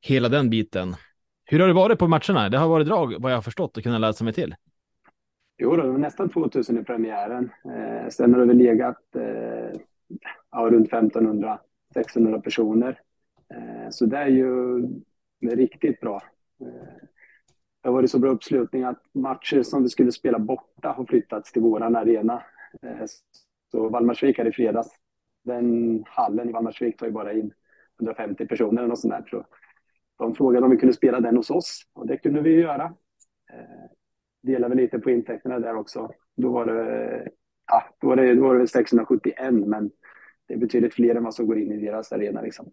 hela den biten. Hur har det varit på matcherna? Det har varit drag vad jag har förstått och kunnat läsa mig till. Jo, det var nästan 2000 i premiären. Eh, sen har det väl legat eh, ja, runt 1500-1600 personer. Eh, så det är ju riktigt bra. Eh, det har varit så bra uppslutning att matcher som vi skulle spela borta har flyttats till våran arena. Eh, så Valdemarsvik här i fredags, den hallen i Valdemarsvik tar ju bara in 150 personer eller något sånt där. Så de frågade om vi kunde spela den hos oss och det kunde vi göra. Eh, Delar vi lite på intäkterna där också. Då var det, ja, då var det, då var det 671 men det är betydligt fler än vad som går in i deras arena. Liksom.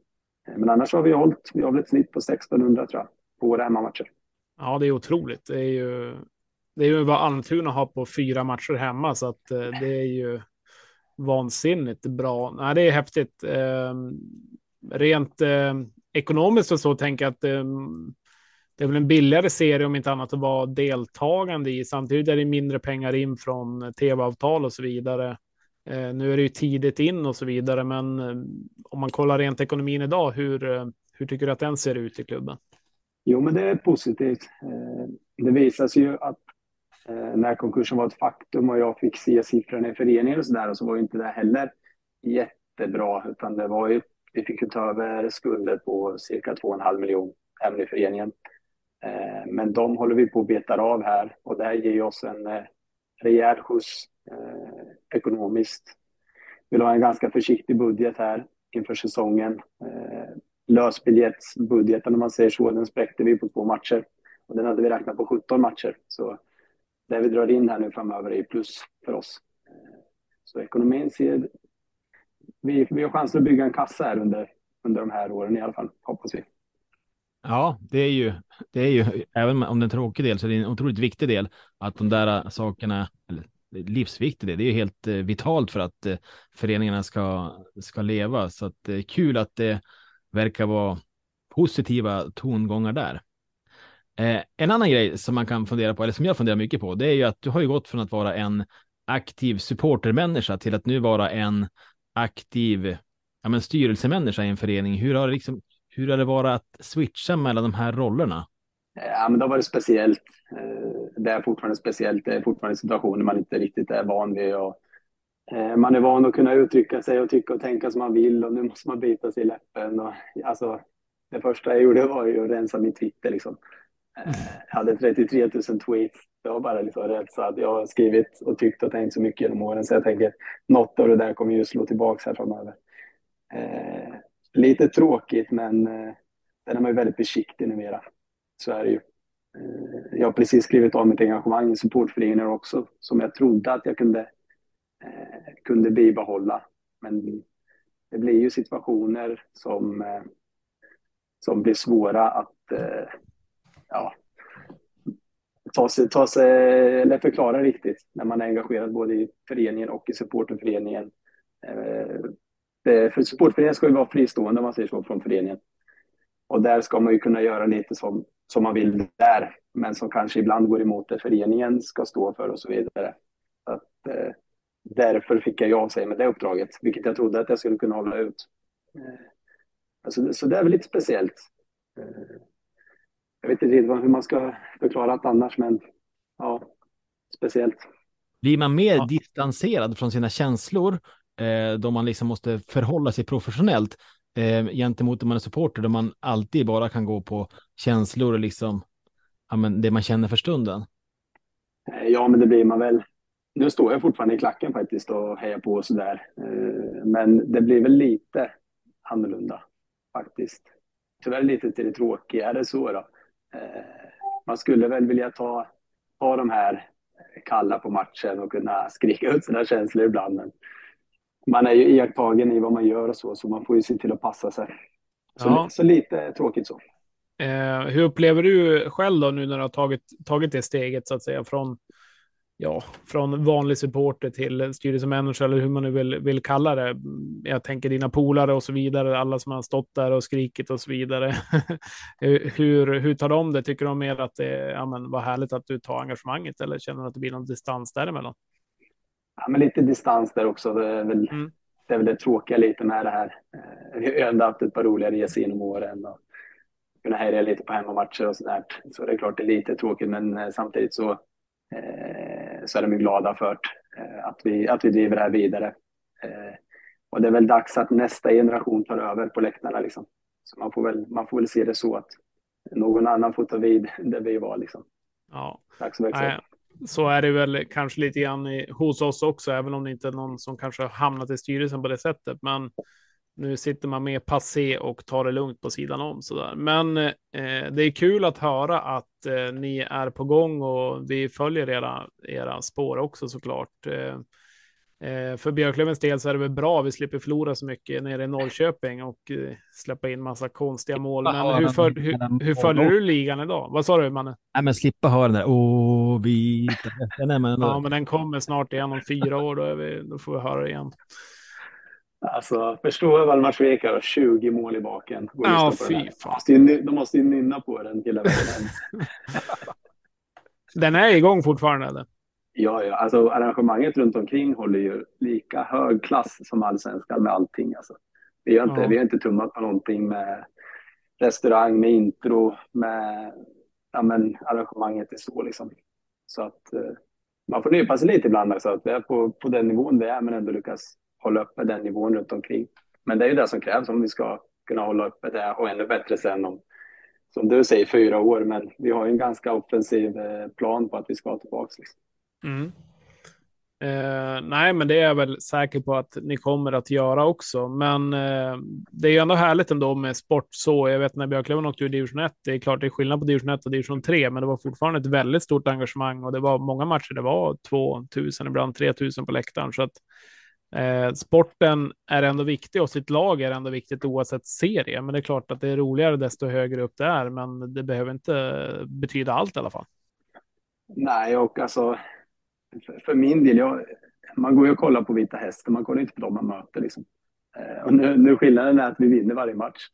Eh, men annars har vi hållit, vi har väl ett snitt på 1600 tror jag, på våra hemmamatcher. Ja, det är otroligt. Det är ju, det är ju vad Almtuna har på fyra matcher hemma, så att eh, det är ju vansinnigt bra. Nej, det är häftigt. Eh, rent eh, ekonomiskt och så tänker jag att eh, det är väl en billigare serie om inte annat att vara deltagande i. Samtidigt är det mindre pengar in från tv-avtal och så vidare. Eh, nu är det ju tidigt in och så vidare, men eh, om man kollar rent ekonomin idag, hur, eh, hur tycker du att den ser ut i klubben? Jo, men det är positivt. Ehm, det visar sig ju att Eh, när konkursen var ett faktum och jag fick se siffrorna i föreningen och så där, så var ju inte det heller jättebra, utan det var ju, vi fick ju ta över skulder på cirka 2,5 miljoner även i föreningen. Eh, men de håller vi på att beta av här och det här ger oss en eh, rejäl skjuts ekonomiskt. Vi har en ganska försiktig budget här inför säsongen. Lösbiljettsbudgeten om man säger så, den spräckte vi på två matcher. Och den hade vi räknat på 17 matcher. Så det vi drar in här nu framöver är plus för oss. Så ekonomin ser... Vi, vi har chans att bygga en kassa här under, under de här åren i alla fall, hoppas vi. Ja, det är ju, det är ju, även om det är en tråkig del så är det en otroligt viktig del att de där sakerna, eller livsviktig det, det är helt eh, vitalt för att eh, föreningarna ska, ska leva. Så att det är kul att det verkar vara positiva tongångar där. Eh, en annan grej som man kan fundera på, eller som jag funderar mycket på, det är ju att du har ju gått från att vara en aktiv supportermänniska till att nu vara en aktiv ja, men styrelsemänniska i en förening. Hur har det liksom, hur har det varit att switcha mellan de här rollerna? Ja, men det har varit speciellt. Eh, det är fortfarande speciellt. Det är fortfarande situationer man inte riktigt är van vid. Och, eh, man är van att kunna uttrycka sig och tycka och tänka som man vill och nu måste man bita sig i läppen. Och, alltså, det första jag gjorde var ju att rensa min Twitter. Liksom. Jag hade 33 000 tweets. Jag var bara liksom rensad. Jag har skrivit och tyckt och tänkt så mycket genom åren så jag tänker något av det där kommer ju slå tillbaka här framöver. Eh, lite tråkigt, men eh, den är man ju väldigt försiktig numera. Så är det ju. Eh, jag har precis skrivit av mitt engagemang i supportföreningar också, som jag trodde att jag kunde, eh, kunde bibehålla. Men det blir ju situationer som, eh, som blir svåra att eh, ja, ta sig, ta sig, eller förklara riktigt när man är engagerad både i föreningen och i supporterföreningen. Eh, eh, för supportföreningen ska ju vara fristående om man säger så från föreningen. Och där ska man ju kunna göra lite som, som man vill där, men som kanske ibland går emot det föreningen ska stå för och så vidare. Att, eh, därför fick jag avsäga mig med det uppdraget, vilket jag trodde att jag skulle kunna hålla ut. Eh, alltså, så det är väl lite speciellt. Eh, jag vet inte riktigt hur man ska förklara det annars, men ja, speciellt. Blir man mer ja. distanserad från sina känslor eh, då man liksom måste förhålla sig professionellt? eh, gentemot när man är supporter, där man alltid bara kan gå på känslor och liksom ja, men det man känner för stunden. Eh, ja, men det blir man väl. Nu står jag fortfarande i klacken faktiskt och hejar på och sådär. Eh, men det blir väl lite annorlunda faktiskt. Tyvärr lite till det tråkiga, är det så då? Eh, man skulle väl vilja ta, ta de här kalla på matchen och kunna skrika ut sina känslor ibland. Men man är ju iakttagen i vad man gör och så, så man får ju se till att passa sig. Så, Ja. så lite tråkigt så. Eh, hur upplever du själv då nu när du har tagit, tagit det steget så att säga från, ja, från vanlig supporter till styrelsemänniska eller hur man nu vill, vill kalla det. Jag tänker dina polare och så vidare, alla som har stått där och skrikit och så vidare. hur, hur tar de det? Tycker de mer att det ja, men, var härligt att du tar engagemanget eller känner du att det blir någon distans däremellan? Ja, men lite distans där också. Det är väl, Mm. det, är väl det tråkiga lite med det här. Eh, Vi har ändå haft ett par roliga resor genom åren och kunna härja lite på hemmamatcher och sådär. Så det är klart det är lite tråkigt, men eh, samtidigt så, eh, så är de ju glada för eh, att, vi, att vi driver det här vidare. Eh, och det är väl dags att nästa generation tar över på läktarna liksom. Så man får väl, man får väl se det så att någon annan får ta vid där vi var liksom. Ja. Växa Nej, upp. så är det väl kanske lite grann i, hos oss också, även om det inte är någon som kanske har hamnat i styrelsen på det sättet. Men nu sitter man med passé och tar det lugnt på sidan om sådär. Men eh, det är kul att höra att eh, ni är på gång och vi följer era, era spår också såklart. Eh, eh, för Björklövens del så är det väl bra. Vi slipper förlora så mycket nere i Norrköping och eh, släppa in massa konstiga mål. Men hur, föl- hur, hur följer du ligan idag? Vad sa du, Manne? Nej, men slippa höra den där åh, vita Nej, men, Ja, men den kommer snart igen om fyra år. Då, vi, då får vi höra det igen. Alltså, förstå Valdemarsvik har 20 mål i baken. Och Ja, fy fan. De måste, ju, nynna på den hela vägen. Den är igång fortfarande eller? ja, ja, alltså arrangemanget runt omkring håller ju lika hög klass som allsvenskan med allting. Alltså. Vi, har inte, Ja. vi har inte tummat på någonting med restaurang, med intro, med ja, men, arrangemanget är så liksom. Så att eh, man får nypa sig lite ibland också, att vi är på, på den nivån vi är, men ändå lyckas hålla uppe den nivån runt omkring. Men det är ju det som krävs om vi ska kunna hålla uppe det och ännu bättre sen om, som du säger, fyra år. Men vi har ju en ganska offensiv eh, plan på att vi ska tillbaka. Liksom. Mm. Eh, nej, men det är jag väl säker på att ni kommer att göra också. Men eh, det är ju ändå härligt ändå med sport så. Jag vet när Björklöven åkte ur division 1. Det är klart det är skillnad på division 1 och division 3, men det var fortfarande ett väldigt stort engagemang och det var många matcher. Det var 2000, ibland 3000 på läktaren. Så att eh, sporten är ändå viktig och sitt lag är ändå viktigt oavsett serie. Men det är klart att det är roligare desto högre upp det är, men det behöver inte betyda allt i alla fall. Nej, och alltså för, min del, jag, man går ju och kollar på Vita Hästen, man kollar inte på dem man möter. Liksom. Eh, och nu, nu skillnaden är att vi vinner varje match.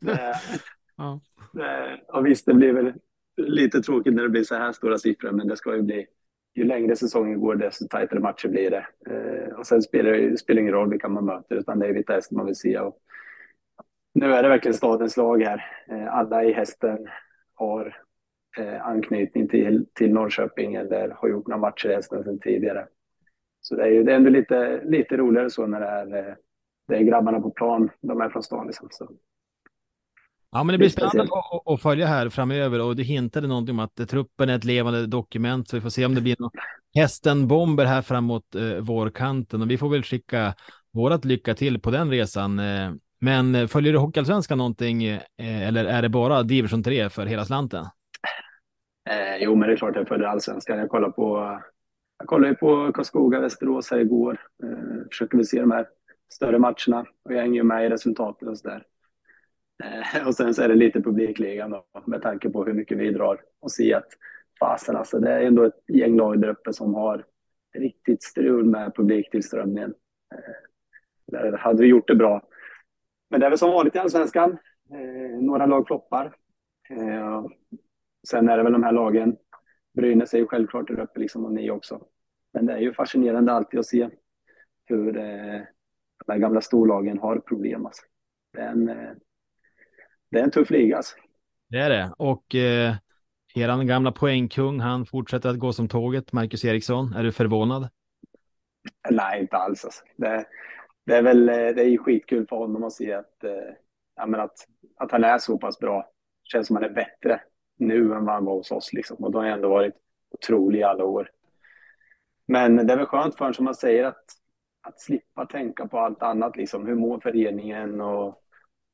det, Ja. det, och visst, det blir väl lite tråkigt när det blir så här stora siffror, men det ska ju bli ju längre säsongen går, desto tajtare matcher blir det. Eh, och sen spelar det spelar ingen roll vilka man möter, utan det är Vita Hästen man vill se. Och nu är det verkligen stadens lag här. Eh, alla i hästen har eh, anknytning till, till Norrköping eller har gjort några matcher i hästen sedan tidigare. Så det är ju det är ändå lite, lite roligare så när det är, eh, det är grabbarna på plan, de är från stan liksom. Så. Ja, men det blir spännande att, att- följa här framöver och det hintade någonting om att truppen är ett levande dokument så vi får se om det blir någon hästen-bomber här framåt eh, vårkanten och vi får väl skicka vårat lycka till på den resan. Eh, men eh, följer du Hockeyallsvenskan någonting eh, eller är det bara division 3 för hela slanten? Eh, jo, men det är klart jag följer allsvenskan. Jag kollar på, jag kollar ju på Karlskoga, Västerås här igår. Eh, försöker väl se de här större matcherna och jag hänger ju med i resultaten och sådär. Eh, och sen så är det lite publikligan då, med tanke på hur mycket vi drar och se att fasen alltså, det är ändå ett gäng lag där uppe som har riktigt strul med publiktillströmningen. Eh, där hade vi gjort det bra. Men det är väl som vanligt i allsvenskan. Eh, några lag floppar. Sen är det väl de här lagen, Brynäs är ju självklart där uppe liksom och ni också. Men det är ju fascinerande alltid att se hur de här gamla storlagen har problem. Alltså. Det, är en, det är en tuff liga. Alltså. Det är det. Och eh, eran gamla poängkung, han fortsätter att gå som tåget, Marcus Eriksson. Är du förvånad? Nej, inte alls. Alltså. Det, det är väl det är skitkul för honom att se att, ja, men att, att han är så pass bra. Det känns som att han är bättre nu än vad han var hos oss. Liksom. Och då har han ändå varit otrolig i alla år. Men det är väl skönt för honom, som man säger, att, att slippa tänka på allt annat. Liksom. Hur mår föreningen och,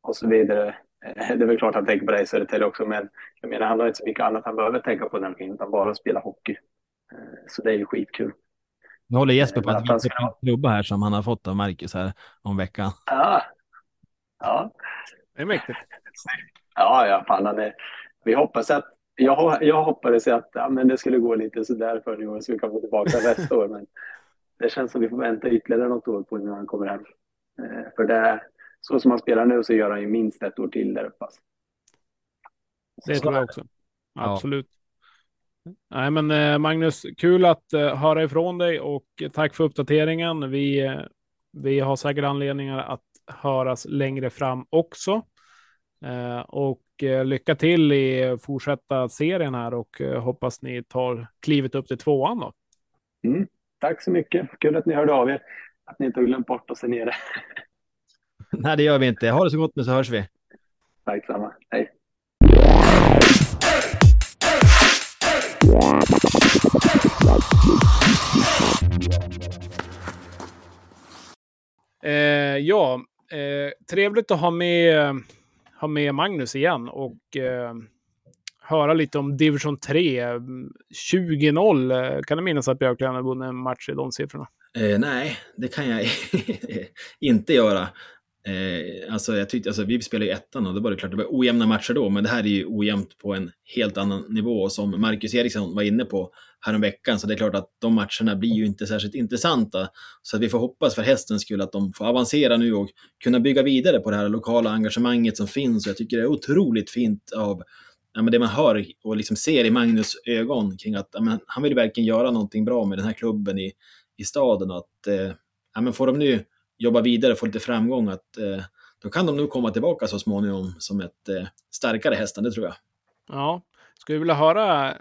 och så vidare. Det är väl klart att han tänker på det i Södertälje också, men jag menar, han har inte så mycket annat han behöver tänka på nämligen, utan bara att spela hockey. Så det är ju skitkul. Nu håller Jesper på att visa på en klubba här som han har fått av Marcus här om veckan. Ja. Ja. Det är mäktigt. Ja, ja, fan han är, vi hoppas att jag, jag hoppades att ja, men det skulle gå lite sådär för i år så vi kan få tillbaka nästa år. Men det känns som vi får vänta ytterligare något år på innan han kommer hem. Eh, för det, så som han spelar nu så gör han ju minst ett år till där uppe. Det tror jag också. Absolut. Ja. Nej, men eh, Magnus, kul att uh, höra ifrån dig och tack för uppdateringen. Vi, uh, vi har säkert anledningar att höras längre fram också. Och lycka till i fortsätta serien här och hoppas ni tar klivet upp till tvåan då. Mm, tack så mycket. Kul att ni hörde av er. Att ni inte har glömt bort oss här nere. Nej, det gör vi inte. Ha det så gott nu så hörs vi. Tack samma. Hej. Eh, ja, eh, trevligt att ha med, ha med Magnus igen och eh, höra lite om division 3. 20-0, kan du minnas att Björklund har vunnit en match i de siffrorna? Eh, nej, det kan jag inte göra. Eh, alltså, jag tyckte, alltså, vi spelade ju ettan och då var det klart det var ojämna matcher då, men det här är ju ojämnt på en helt annan nivå som Marcus Eriksson var inne på häromveckan, så det är klart att de matcherna blir ju inte särskilt intressanta. Så att vi får hoppas för hästens skull att de får avancera nu och kunna bygga vidare på det här lokala engagemanget som finns. Och jag tycker det är otroligt fint av ja, men det man hör och liksom ser i Magnus ögon kring att ja, men, han vill verkligen göra någonting bra med den här klubben i, i staden och att eh, ja, men får de nu jobba vidare och få lite framgång, att, eh, då kan de nog komma tillbaka så småningom som ett eh, starkare hästen, det tror jag. Ja, skulle vilja höra,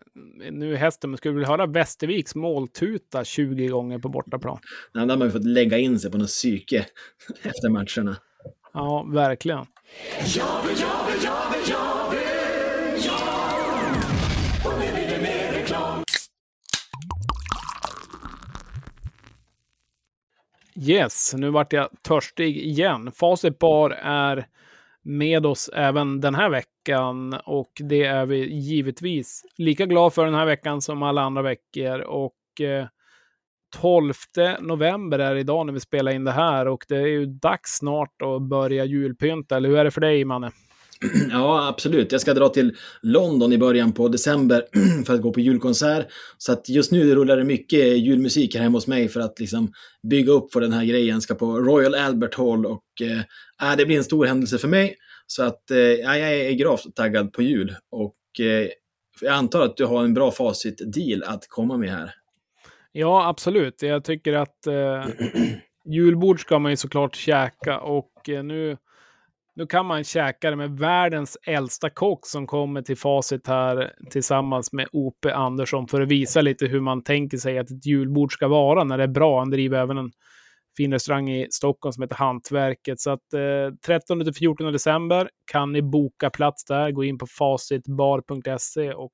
nu hästen, men skulle vilja höra Västerviks måltuta 20 gånger på bortaplan. Nej, där har man ju fått lägga in sig på något psyke efter matcherna. Ja, verkligen. Jag vill, jag Yes, nu vart jag törstig igen. Facit Bar är med oss även den här veckan och det är vi givetvis lika glad för den här veckan som alla andra veckor. Och eh, 12 november är idag när vi spelar in det här och det är ju dags snart att börja julpynta. Eller hur är det för dig, Manne? Ja, absolut. Jag ska dra till London i början på december för att gå på julkonsert. Så att just nu rullar det mycket julmusik här hemma hos mig för att liksom bygga upp för den här grejen. Jag ska på Royal Albert Hall och eh, äh, det blir en stor händelse för mig. Så att äh, jag är gravt taggad på jul. Och äh, jag antar att du har en bra facit-deal att komma med här. Ja, absolut. Jag tycker att eh, julbord ska man ju såklart käka och nu nu kan man käka det med världens äldsta kock som kommer till facit här tillsammans med Ope Andersson för att visa lite hur man tänker sig att ett julbord ska vara när det är bra. Han driver även en fin restaurang i Stockholm som heter Hantverket. Så att eh, 13-14 december kan ni boka plats där. Gå in på facitbar.se och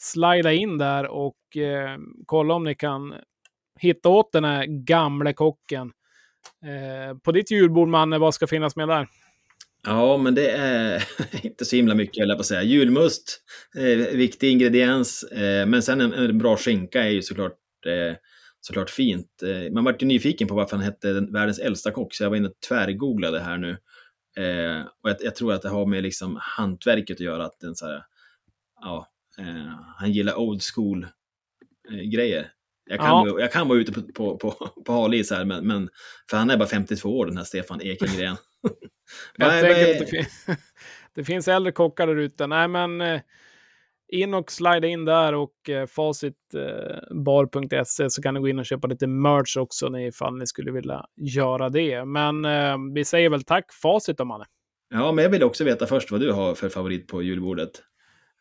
slida in där och eh, kolla om ni kan hitta åt den här gamle kocken. Eh, på ditt julbord, Manne, vad ska finnas med där? Ja, men det är inte så himla mycket, jag på säga. Julmust, eh, viktig ingrediens. Eh, men sen en, en, bra skinka är ju såklart, eh, såklart fint. Eh, man vart ju nyfiken på varför han hette världens äldsta kock, så jag var inne och tvärgooglade här nu. Eh, och jag, jag, tror att det har med liksom hantverket att göra, att den så här, ja, eh, han gillar old school grejer. Jag kan, ja. jag kan vara ute på, på, på, på halis här, men, men för han är bara 52 år den här Stefan Ekengren. Jag nej, tänker att det, fin det, finns äldre kockar där ute. Nej, men eh, in och slida in där och eh, facitbar.se eh, så kan ni gå in och köpa lite merch också ifall ni skulle vilja göra det. Men eh, vi säger väl tack Facit då, Manne. Ja, men jag vill också veta först vad du har för favorit på julbordet.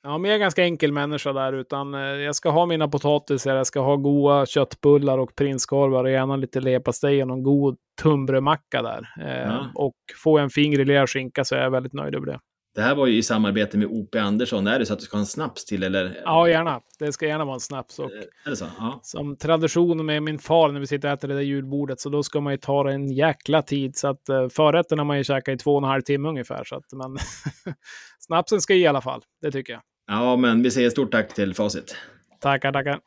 Ja, men jag är ganska enkel människa där, utan eh, jag ska ha mina potatisar, jag ska ha goda köttbullar och prinskorvar och gärna lite leverpastej och någon god tunnbrödmacka där. Eh, Ja. Och jag en fin grillerad skinka så är jag väldigt nöjd över det. Det här var ju i samarbete med O.P. Andersson. Är det så att du ska ha en snaps till eller? Ja, gärna. Det ska gärna vara en snaps. Och Är det så? Ja. som tradition med min far när vi sitter och äter det där julbordet, så då ska man ju ta det en jäkla tid. Så att förrätten har man ju käkat i två och en halv timme ungefär. Så att, men snapsen ska i alla fall, det tycker jag. Ja, men vi säger stort tack till Facit. Tackar, tackar.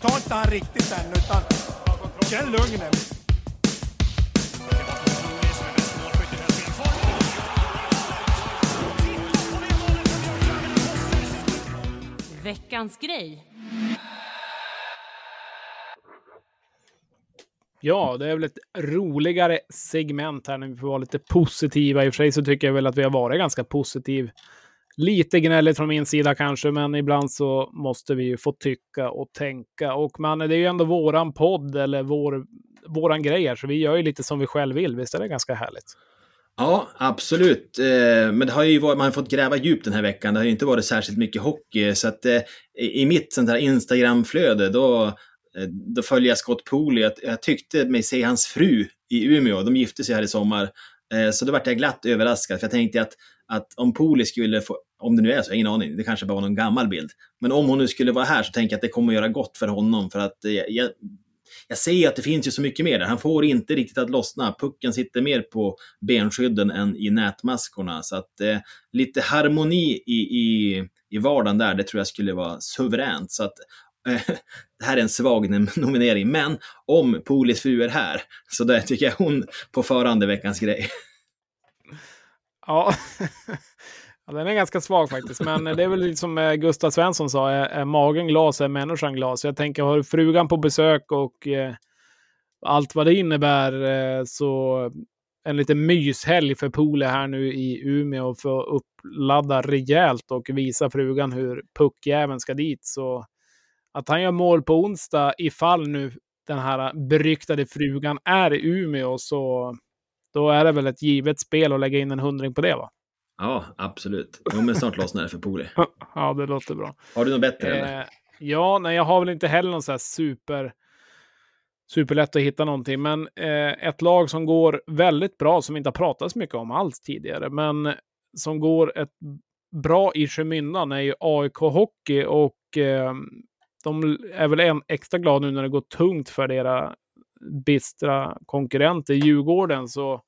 Ta inte han riktigt än, utan känn lugnet. Veckans grej. Ja, det är väl ett roligare segment här när vi får vara lite positiva. I och för sig så tycker jag väl att vi har varit ganska positiv. Lite gnälligt från min sida kanske, men ibland så måste vi ju få tycka och tänka. Och man, det är ju ändå våran podd eller vår, våran grej här, så vi gör ju lite som vi själv vill. Visst är det ganska härligt? Ja, absolut. Eh, men det har ju varit, man har fått gräva djupt den här veckan. Det har ju inte varit särskilt mycket hockey. Så att eh, i i mitt sånt här Instagram-flöde, då, Eh, då följer jag Scott Pooley. Jag, jag tyckte mig se hans fru i Umeå. De gifte sig här i sommar. Eh, så då vart jag glatt överraskad. För jag tänkte att, att om Pooley skulle få, om det nu är så, jag har ingen aning, det kanske bara var någon gammal bild. Men om hon nu skulle vara här så tänker jag att det kommer att göra gott för honom. För att eh, jag, jag ser att det finns ju så mycket mer där. Han får inte riktigt att lossna. Pucken sitter mer på benskydden än i nätmaskorna. Så att eh, lite harmoni i, i, i vardagen där, det tror jag skulle vara suveränt. Så att det här är en svag nominering. Men om Polis fru är här, så där tycker jag hon på förhand är veckans grej. Ja. ja, den är ganska svag faktiskt. Men det är väl lite som eh, Gustav Svensson sa, är, magen glas är människan glas. Jag tänker, har du frugan på besök och eh, allt vad det innebär, eh, så en liten myshelg för Pole här nu i Umeå för att uppladda rejält och visa frugan hur puckjäveln ska dit. Så att han gör mål på onsdag, ifall nu den här beryktade frugan är i Umeå, så då är det väl ett givet spel att lägga in en hundring på det va? Ja, absolut. Jo, men snart lossnar det för Poli. Ja, det låter bra. Har du något bättre? eller? Eh, ja, nej, jag har väl inte heller någon så här super superlätt att hitta någonting, men eh, ett lag som går väldigt bra, som inte har pratats mycket om alls tidigare, men som går ett bra i skymundan är ju AIK Hockey och eh, de är väl en extra glada nu när det går tungt för deras bistra konkurrenter. Djurgården, så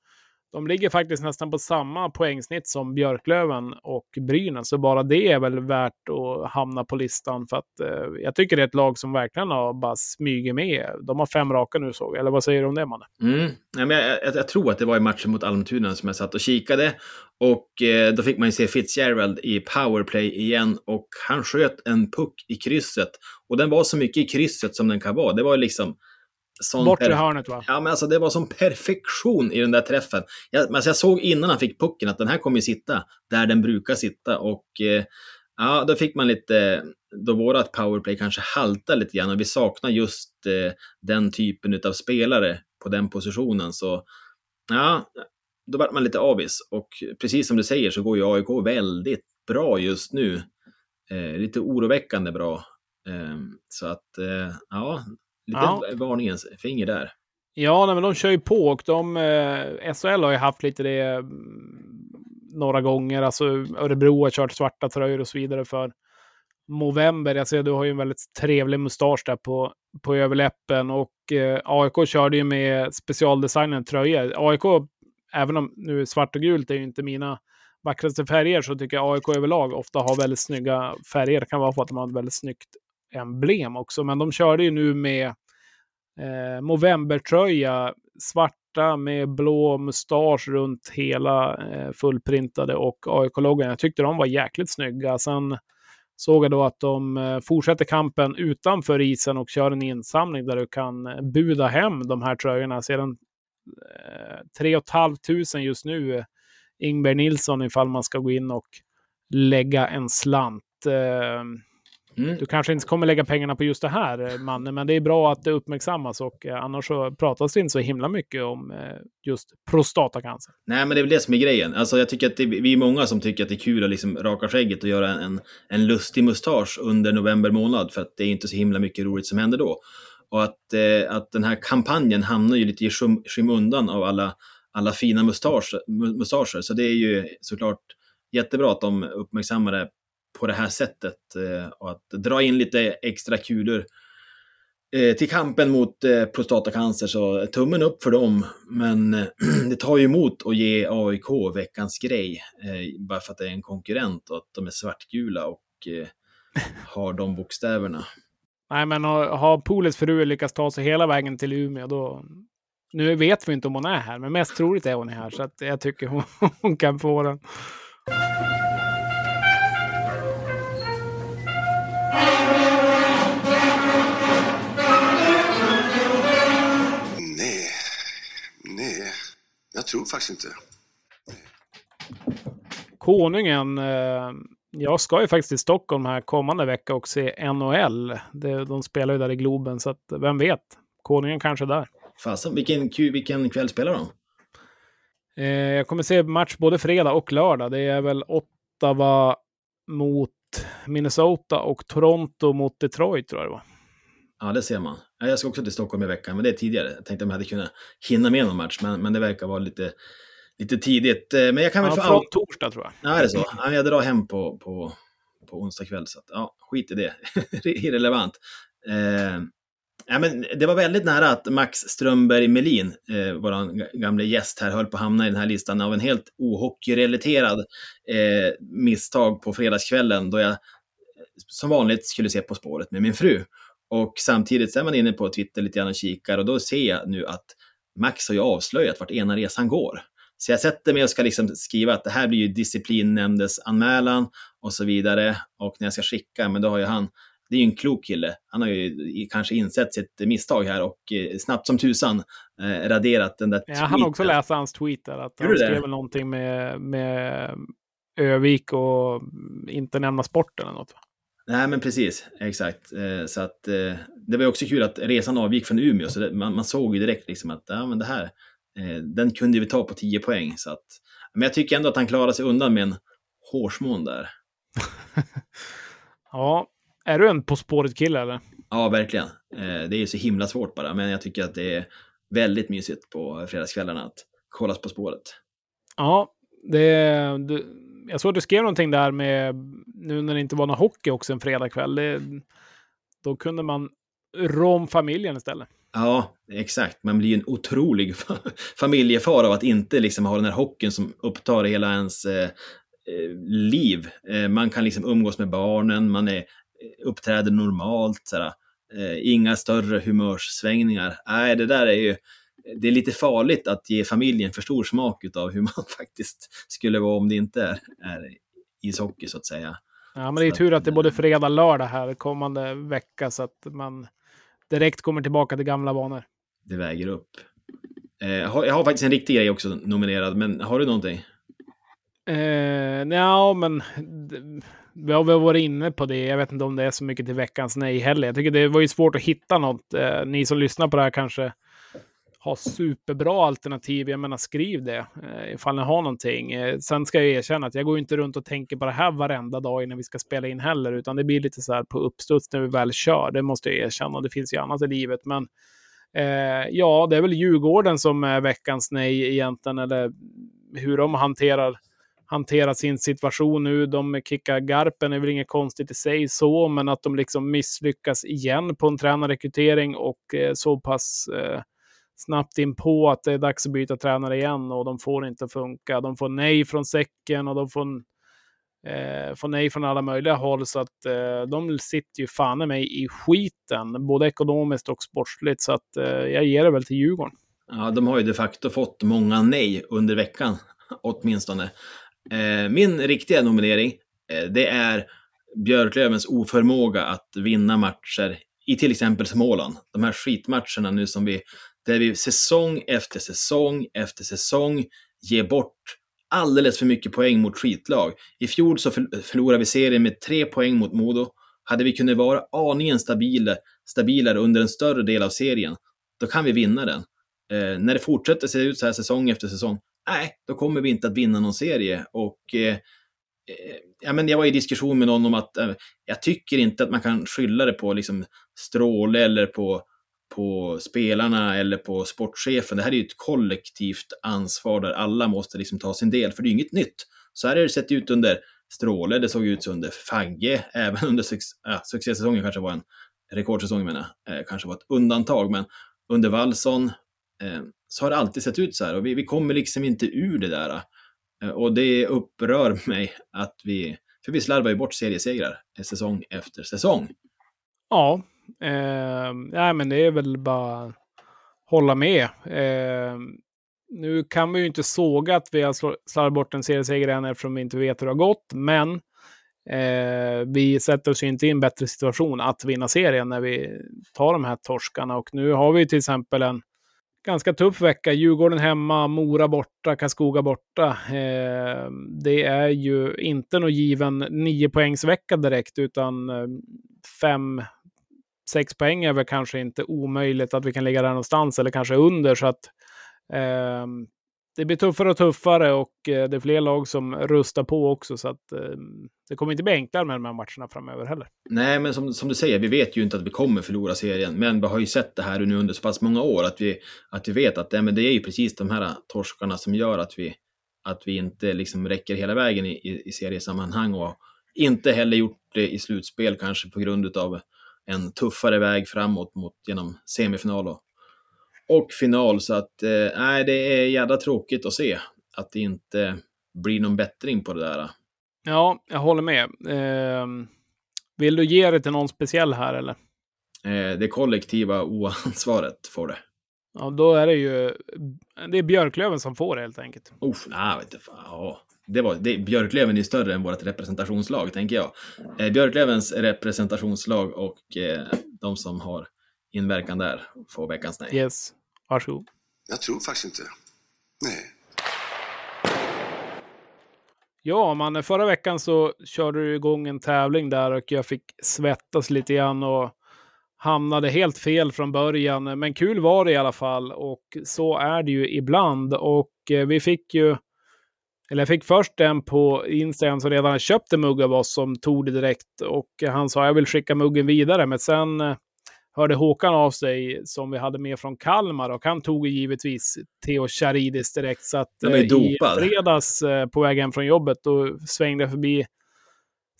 de ligger faktiskt nästan på samma poängsnitt som Björklöven och Brynäs, så bara det är väl värt att hamna på listan för att eh, jag tycker det är ett lag som verkligen har bara smugit med. De har fem raka nu såg jag, eller vad säger du om det Manne? Mm. Ja, men jag, jag, jag tror att det var i matchen mot Almtuna som jag satt och kikade. Och eh, då fick man ju se Fitzgerald i powerplay igen och han sköt en puck i krysset. Och den var så mycket i krysset som den kan vara. Det var liksom... Sån Bort i per- hörnet va? Ja, men alltså det var som perfektion i den där träffen. Jag, alltså, jag såg innan han fick pucken att den här kommer ju sitta där den brukar sitta. Och eh, ja, då fick man lite, då vårat powerplay kanske haltar lite grann och vi saknar just eh, den typen av spelare på den positionen. Så ja, då vart man lite avis. Och precis som du säger så går ju AIK väldigt bra just nu. Eh, lite oroväckande bra. Eh, så att, eh, ja, lite Ja. varningens finger där. Ja, nej, men de kör ju på och de, eh, SHL har ju haft lite det mm, några gånger. Alltså Örebro har kört svarta tröjor och så vidare för Movember. Jag ser du har ju en väldigt trevlig mustasch där på, på överläppen och eh, AIK körde ju med specialdesignade tröjor. AIK, även om nu svart och gult är ju inte mina vackraste färger så tycker jag AIK överlag ofta har väldigt snygga färger. Det kan vara för att de har ett väldigt snyggt emblem också, men de körde ju nu med eh, Movember-tröja, svarta med blå mustasch runt hela eh, fullprintade och AIK-loggan. Jag tyckte de var jäkligt snygga. Sen såg jag då att de eh, fortsätter kampen utanför isen och kör en insamling där du kan eh, buda hem de här tröjorna. Sedan eh, 3 500 just nu, eh, Ingberg Ingber Nilsson, ifall man ska gå in och lägga en slant. Eh, Mm. Du kanske inte kommer lägga pengarna på just det här, eh, mannen, men det är bra att det uppmärksammas och eh, annars så pratas det inte så himla mycket om eh, just prostatacancer. Nej, men det är väl det som är grejen. Alltså, jag tycker att det, vi är många som tycker att det är kul att liksom raka skägget och göra en, en lustig mustasch under november månad, för att det är inte så himla mycket roligt som händer då. Och att, eh, att den här kampanjen hamnar ju lite i skym, skymundan av alla, alla fina mustascher, mu- mustascher. Så det är ju såklart jättebra att de uppmärksammar det på det här sättet eh, och att dra in lite extra kulor eh, till kampen mot eh, prostatacancer. Så tummen upp för dem. Men det tar ju emot att ge AIK veckans grej bara för att det är en konkurrent och att de är svartgula och har de bokstäverna. Nej, men har, har Polets fru lyckats ta sig hela vägen till Umeå, då... Nu vet vi inte om hon är här, men mest troligt är hon här, så att jag tycker hon, hon kan få den. Jag tror faktiskt inte. Konungen, eh, jag ska ju faktiskt till Stockholm här kommande vecka och se NHL. Det, de spelar ju där i Globen, så att vem vet? Konungen kanske är där. Fasen, vilken, vilken kväll spelar de? Eh, jag kommer se match både fredag och lördag. Det är väl Ottawa mot Minnesota och Toronto mot Detroit tror jag det var. Ja, det ser man. Ja, Jag ska också till Stockholm i veckan, men det är tidigare. Jag tänkte om jag hade kunnat hinna med någon match, men, men det verkar vara lite, lite tidigt. Eh, Men jag kan väl Ja, för från torsdag tror jag. Ja, är det så? Ja, jag drar hem på, på, på onsdag kväll, så att, ja, skit i det. Irrelevant. Eh, ja, men det var väldigt nära att Max Strömberg Melin, eh, vår gamla gäst här, höll på att hamna i den här listan av en helt ohockeyrelaterad eh, misstag på fredagskvällen då jag som vanligt skulle se På spåret med min fru. Och samtidigt så är man inne på Twitter lite grann och kikar och då ser jag nu att Max har ju avslöjat vart ena resan går. Så jag sätter mig och ska liksom skriva att det här blir ju disciplinnämndesanmälan och så vidare. Och när jag ska skicka, men då har ju han, det är ju en klok kille, han har ju kanske insett sitt misstag här och eh, snabbt som tusan eh, raderat den där Ja, han har också tweeten. läst hans tweet där. Att Gjorde han det? skrev någonting med, med Övik och inte nämna sporten eller något. va? Nej, men precis. Exakt. Eh, Så att eh, det var också kul att resan avgick från Umeå, så det, man, man såg ju direkt liksom att ja, men det här, eh, den kunde vi ta på 10 poäng. Så att, men jag tycker ändå att han klarade sig undan med en hårsmån där. Ja, är du en På spåret-kille eller? Ja, verkligen. Det är ju så himla svårt bara, men jag tycker att det är väldigt mysigt på fredagskvällarna att kollas På spåret. Ja, det, du, jag såg att du skrev någonting där med, nu när det inte var någon hockey också en fredagkväll, då kunde man rå om familjen istället. Ja, exakt. Man blir ju en otrolig familjefar av att inte liksom ha den här hockeyn som upptar hela ens eh, eh, liv. Eh, man kan liksom umgås med barnen, man är, eh, uppträder normalt. Sådär. Eh, inga större humörssvängningar. Nej, det där är ju det är lite farligt att ge familjen för stor smak av hur man faktiskt skulle vara om det inte är, är ishockey så att säga. Ja, men det är tur att, det är både fredag och lördag här kommande vecka så att man direkt kommer tillbaka till gamla vanor. Det väger upp. Eh, jag har- jag har faktiskt en riktig grej också nominerad, men har du någonting? Eh, ja, men vi har väl varit inne på det. Jag vet inte om det är så mycket till veckans nej heller. Jag tycker det var ju svårt att hitta något. Eh, ni som lyssnar på det här kanske har superbra alternativ. Jag menar, skriv det eh, ifall ni har någonting. Eh, sen ska jag erkänna att jag går inte runt och tänker på det här varenda dag innan vi ska spela in heller, utan det blir lite så här på uppstuds när vi väl kör. Det måste jag erkänna. Det finns ju annat i livet, men Eh, ja, det är väl Djurgården som är veckans nej egentligen, eller hur de hanterar, hanterar sin situation nu. De kickar Garpen är väl inget konstigt i sig så, men att de liksom misslyckas igen på en tränarrekrytering och eh, så pass eh, snabbt in på att det är dags att byta tränare igen och de får inte funka. De får nej från säcken och de får eh, får nej från alla möjliga håll. Så att eh, de sitter ju fan i mig i skiten, både ekonomiskt och sportsligt. Så att eh, jag ger det väl till Djurgården. Ja, de har ju de facto fått många nej under veckan, åtminstone. Eh, min riktiga nominering, eh, det är Björklövens oförmåga att vinna matcher i till exempel Småland. De här skitmatcherna nu som vi, där vi säsong efter säsong efter säsong ger bort alldeles för mycket poäng mot skitlag. I fjol så förlorade vi serien med tre poäng mot Modo hade vi kunnat vara aningen stabile, stabilare under en större del av serien, då kan vi vinna den. Eh, när det fortsätter se ut så här säsong efter säsong, nej, då kommer vi inte att vinna någon serie. Och eh, eh, ja, men jag var i diskussion med någon om att eh, jag tycker inte att man kan skylla det på liksom, Stråle eller på, på spelarna eller på sportchefen. Det här är ju ett kollektivt ansvar där alla måste liksom ta sin del, för det är ju inget nytt. Så här har det sett ut under Stråle, det såg ut under Fagge, även under suc ja, succésäsongen kanske var en rekordsäsong, menar jag, eh, kanske var ett undantag, men under Wallson eh, så har det alltid sett ut så här och vi, vi kommer liksom inte ur det där. Eh, och det upprör mig att vi, för vi slarvar ju bort seriesegrar eh, säsong efter säsong. Ja, eh, nej, men det är väl bara hålla med. Eh, nu kan vi ju inte såga att vi har slarvat bort en serieseger än eftersom vi inte vet hur det har gått, men eh, vi sätter oss ju inte i en bättre situation att vinna serien när vi tar de här torskarna. Och nu har vi till exempel en ganska tuff vecka. Djurgården hemma, Mora borta, Karlskoga borta. Eh, det är ju inte någon given nio poängsvecka direkt, utan eh, fem, sex poäng är väl kanske inte omöjligt att vi kan ligga där någonstans, eller kanske under. Så att eh, det blir tuffare och tuffare och eh, det är fler lag som rustar på också. Så att eh, det kommer inte bli enklare med de här matcherna framöver heller. Nej, men som, som du säger, vi vet ju inte att vi kommer förlora serien, men vi har ju sett det här nu under så pass många år att vi, att vi vet att det, men det är ju precis de här torskarna som gör att vi, att vi inte liksom räcker hela vägen i, i, i seriesammanhang och inte heller gjort det i slutspel kanske på grund av en tuffare väg framåt mot, genom semifinal och, och final. Så att eh, det är jävla tråkigt att se att det inte blir någon bättring på det där. Ja, jag håller med. Eh, vill du ge det till någon speciell här eller? Eh, det kollektiva oansvaret får det. Ja, då är det ju det är Björklöven som får det helt enkelt. Oh, nej, vet inte, fan, ja. Det var, det, Björklöven är större än vårt representationslag, tänker jag. Eh, Björklövens representationslag och eh, de som har inverkan där får veckans nej. Yes, varsågod. Jag tror faktiskt inte. Nej. Ja, man, förra veckan så körde du igång en tävling där och jag fick svettas lite grann och hamnade helt fel från början. Men kul var det i alla fall och så är det ju ibland. Och eh, vi fick ju, eller jag fick först en på Instagram som redan köpt en mugg av oss som tog det direkt och han sa jag vill skicka muggen vidare. Men sen eh, hörde Håkan av sig som vi hade med från Kalmar och han tog givetvis Theo Charidis direkt. Så att eh, i fredags eh, på väg hem från jobbet då svängde jag förbi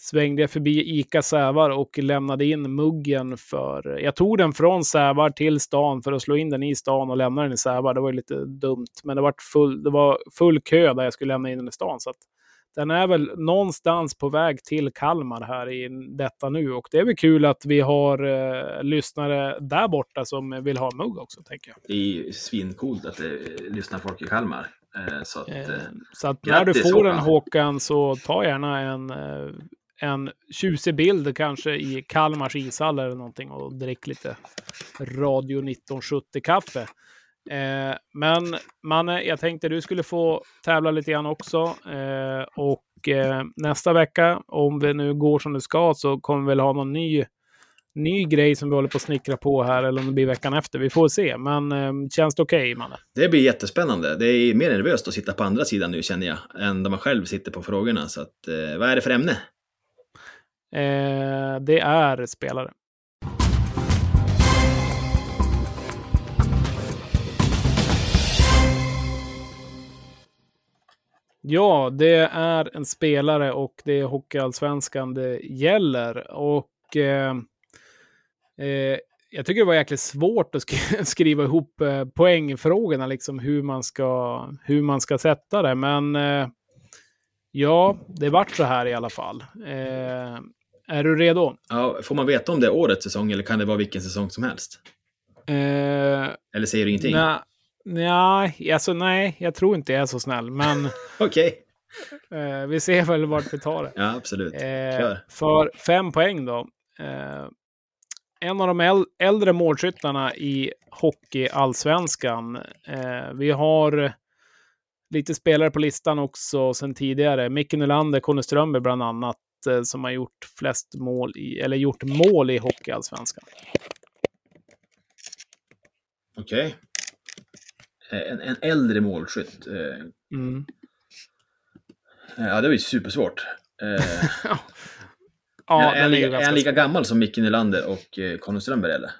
svängde jag förbi Ica Sävar och lämnade in muggen för... Jag tog den från Sävar till stan för att slå in den i stan och lämna den i Sävar. Det var ju lite dumt, men det var full, det var full kö där jag skulle lämna in den i stan. Så den är väl någonstans på väg till Kalmar här i detta nu. Och det är väl kul att vi har eh, lyssnare där borta som vill ha en mugg också, tänker jag. Det är ju svincoolt att det lyssnar folk i Kalmar. Eh, så att, Eh, eh, så att när du får en Håkan. Så ta gärna en, eh, en tjusig bild kanske i Kalmars ishall eller någonting och drick lite Radio 1970-kaffe. Eh, men Manne, jag tänkte du skulle få tävla lite grann också. Eh, och eh, nästa vecka, om det nu går som det ska, så kommer vi väl ha någon ny, ny grej som vi håller på att snickra på här, eller om det blir veckan efter. Vi får se, men eh, känns det okej, Manne? det blir jättespännande. Det är mer nervöst att sitta på andra sidan nu känner jag, än när man själv sitter på frågorna. Så att, eh, vad är det för ämne? Eh, det är spelare. Ja, det är en spelare och det är Hockeyallsvenskan det gäller. Och eh, eh, jag tycker det var jäkligt svårt att sk- skriva ihop eh, poängfrågorna, liksom hur man ska, hur man ska sätta det. Men eh, ja, det vart så här i alla fall. Eh, är du redo? Ja, får man veta om det är årets säsong eller kan det vara vilken säsong som helst? Eh, Eller säger du ingenting? nej, nej, alltså nej, jag tror inte jag är så snäll. Men Okej. eh, vi ser väl vart vi tar det. Ja, absolut. Eh, Kör. för fem poäng då. Eh, en av de äl- äldre målskyttarna i hockeyallsvenskan. Eh, vi har lite spelare på listan också sen tidigare. Micke Nylander, Conny Strömberg bland annat. Eh, som har gjort flest mål i, eller gjort mål i Hockeyallsvenskan. Okej. Eh, En, en äldre målskytt. Eh, Mm. Ja, det var ju supersvårt. Ja, är, han lika, är han lika gammal som Micke Nylander och eh, Conny Strömberg eller?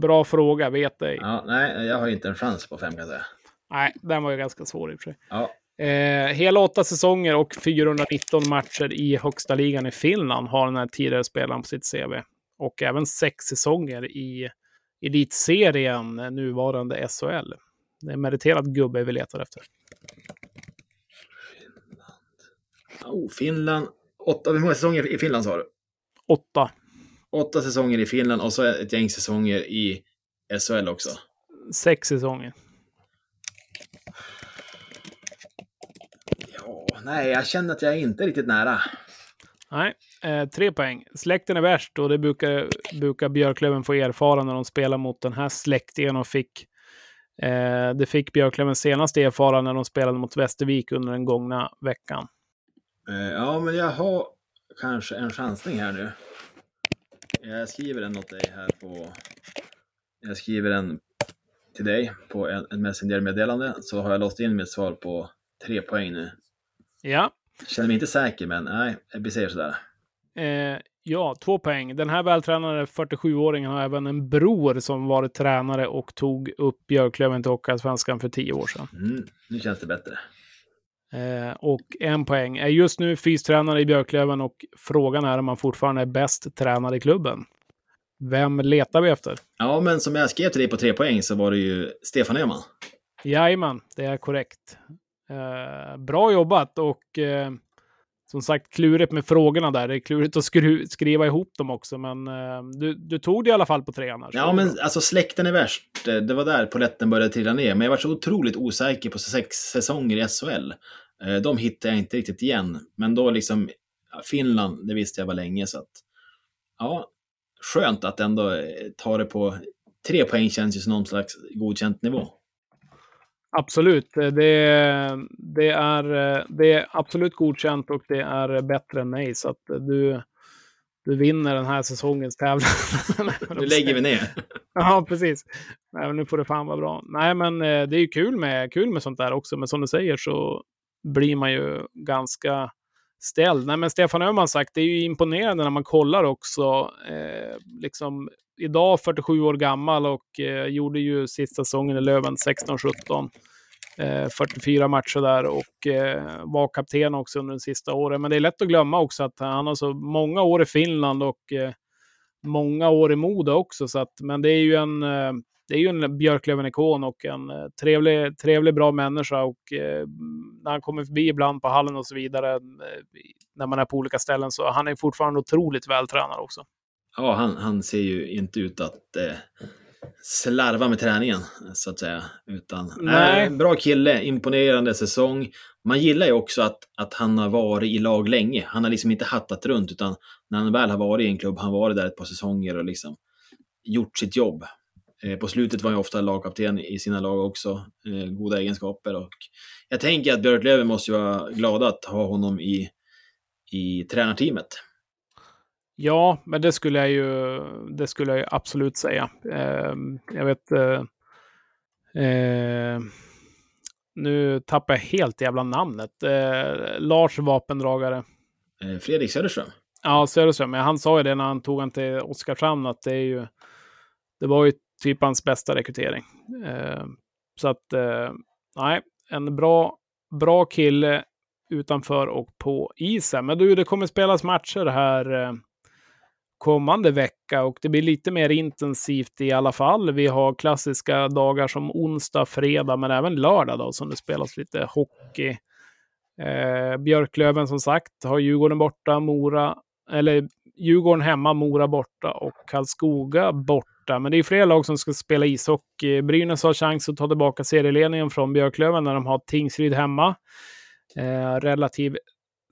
Bra fråga, vet ej. Ja, nej, jag har inte en chans på fem kan jag säga. Nej, den var ju ganska svår i och för sig. Ja, Eh, hela åtta säsonger och 419 matcher i högsta ligan i Finland har den här tidigare spelaren på sitt CV. Och även sex säsonger i elitserien, eh, nuvarande SHL. Det är en meriterad gubbe vi letar efter. oh, Finland. Åtta, hur många säsonger i Finland sa du? Åtta. Åtta säsonger i Finland och så ett gäng säsonger i SHL också. Sex säsonger. Ja, nej, jag känner att jag är inte riktigt nära. Nej, eh, tre poäng. Släkten är värst och det brukar, brukar Björklöven få erfara när de spelar mot den här släktingen och fick eh, det fick Björklöven senast erfara när de spelade mot Västervik under den gångna veckan. Eh, ja, men jag har kanske en chansning här nu. Jag skriver den åt dig här på... Jag skriver den till dig på en, en Messenger-meddelande. Så har jag låst in mitt svar på tre poäng nu. Ja, Känner mig inte säker, men nej, vi säger sådär. eh, ja, två poäng. Den här vältränade 47-åringen har även en bror som varit tränare och tog upp Björklöven till Hockeyallsvenskan för tio år sedan. Mm, nu känns det bättre. Eh, och en poäng. Är just nu fystränare i Björklöven och frågan är om han fortfarande är bäst tränare i klubben. Vem letar vi efter? Ja, men som jag skrev till dig på tre poäng så var det ju Stefan Öhman. Jajamän, det är korrekt. Eh, bra jobbat och eh, som sagt klurigt med frågorna där. Det är klurigt att skru- skriva ihop dem också, men eh, du, du tog det i alla fall på trean. här, så Ja, men alltså släkten är värst. Det var där poletten började trilla ner. Men jag var så otroligt osäker på sex säsonger i SHL. Eh, De hittade jag inte riktigt igen. Men då liksom, Finland, det visste jag var länge så att, ja, skönt att ändå eh, ta det på, tre poäng känns ju som någon slags godkänt nivå. Absolut, eh, det, det, är, eh, det är absolut godkänt och det är bättre än nej. Så att eh, du, du vinner den här säsongens tävling. Nu lägger vi ner. Ja, precis. Nej, nu får det fan vara bra. Nej, men det är ju kul med, kul med sånt där också. Men som du säger så blir man ju ganska ställd. Nej, men Stefan Öhman sagt, det är ju imponerande när man kollar också. Eh, liksom, idag 47 år gammal och eh, gjorde ju sista säsongen i Löven 16-17. Eh, 44 matcher där och eh, var kapten också under de sista åren. Men det är lätt att glömma också att han har så många år i Finland och eh, många år i Modo också. Så att, men det är ju en, eh, det är ju en Björklöven-ikon och en eh, trevlig, trevlig, bra människa. Och eh, när han kommer förbi ibland på hallen och så vidare, eh, när man är på olika ställen, så han är fortfarande otroligt vältränad också. Ja, han, han ser ju inte ut att eh, slarva med träningen, så att säga. Utan, Nej. Eh, bra kille, imponerande säsong. Man gillar ju också att, att han har varit i lag länge. Han har liksom inte hattat runt, utan när han väl har varit i en klubb, han har varit där ett par säsonger och liksom gjort sitt jobb. Eh, på slutet var han ju ofta lagkapten i sina lag också. Eh, goda egenskaper. Och jag tänker att Björklöven måste vara glada att ha honom i, i tränarteamet. Ja, men det skulle jag ju, det skulle jag absolut säga. Eh, jag vet... Eh, eh, nu tappar jag helt jävla namnet. Eh, Lars vapendragare. Eh, Fredrik Söderström. Ja, Söderström. Men han sa ju det när han tog han till Oskarshamn att det är ju... Det var ju typ hans bästa rekrytering. Eh, så att, eh, nej, en bra, bra kille utanför och på isen. Men du, det kommer spelas matcher här kommande vecka och det blir lite mer intensivt i alla fall. Vi har klassiska dagar som onsdag, fredag, men även lördag då, som det spelas lite hockey. Eh, Björklöven som sagt har Djurgården borta, Mora, eller Djurgården hemma, Mora borta och Karlskoga borta. Men det är flera lag som ska spela ishockey. Brynäs har chans att ta tillbaka serieledningen från Björklöven när de har Tingsryd hemma. Eh, relativ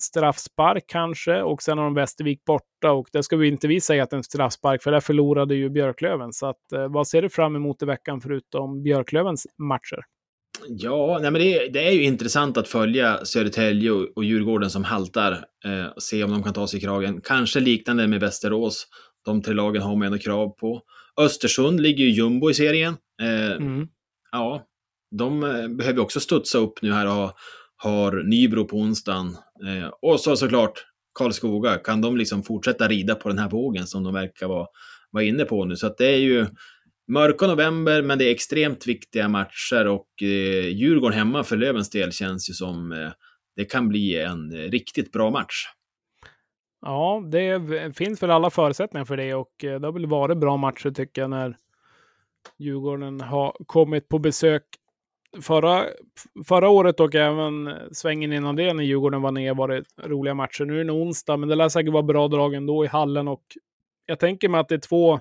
straffspark kanske och sen har de Västervik borta och det ska vi inte vi säga att det är en straffspark för där förlorade ju Björklöven. Så att, eh, vad ser du fram emot i veckan förutom Björklövens matcher? Ja, nej men det, det är ju intressant att följa Södertälje och, och Djurgården som haltar. Eh, och se om de kan ta sig i kragen. Kanske liknande med Västerås. De tre lagen har man ändå krav på. Östersund ligger ju jumbo i serien. Eh, Mm. Ja, de eh, behöver också studsa upp nu här och ha, har Nybro på onsdagen. Eh, och så såklart Karlskoga. Kan de liksom fortsätta rida på den här vågen som de verkar vara, vara inne på nu? Så att det är ju mörka november, men det är extremt viktiga matcher och eh, Djurgården hemma för Lövens del känns ju som eh, det kan bli en eh, riktigt bra match. Ja, det finns väl alla förutsättningar för det och eh, det har väl varit bra matcher tycker jag när Djurgården har kommit på besök förra, förra året och även svängen innan det när Djurgården var ner var det roliga matcher. Nu är det en onsdag, men det lär säkert vara bra drag ändå i hallen och jag tänker mig att det är två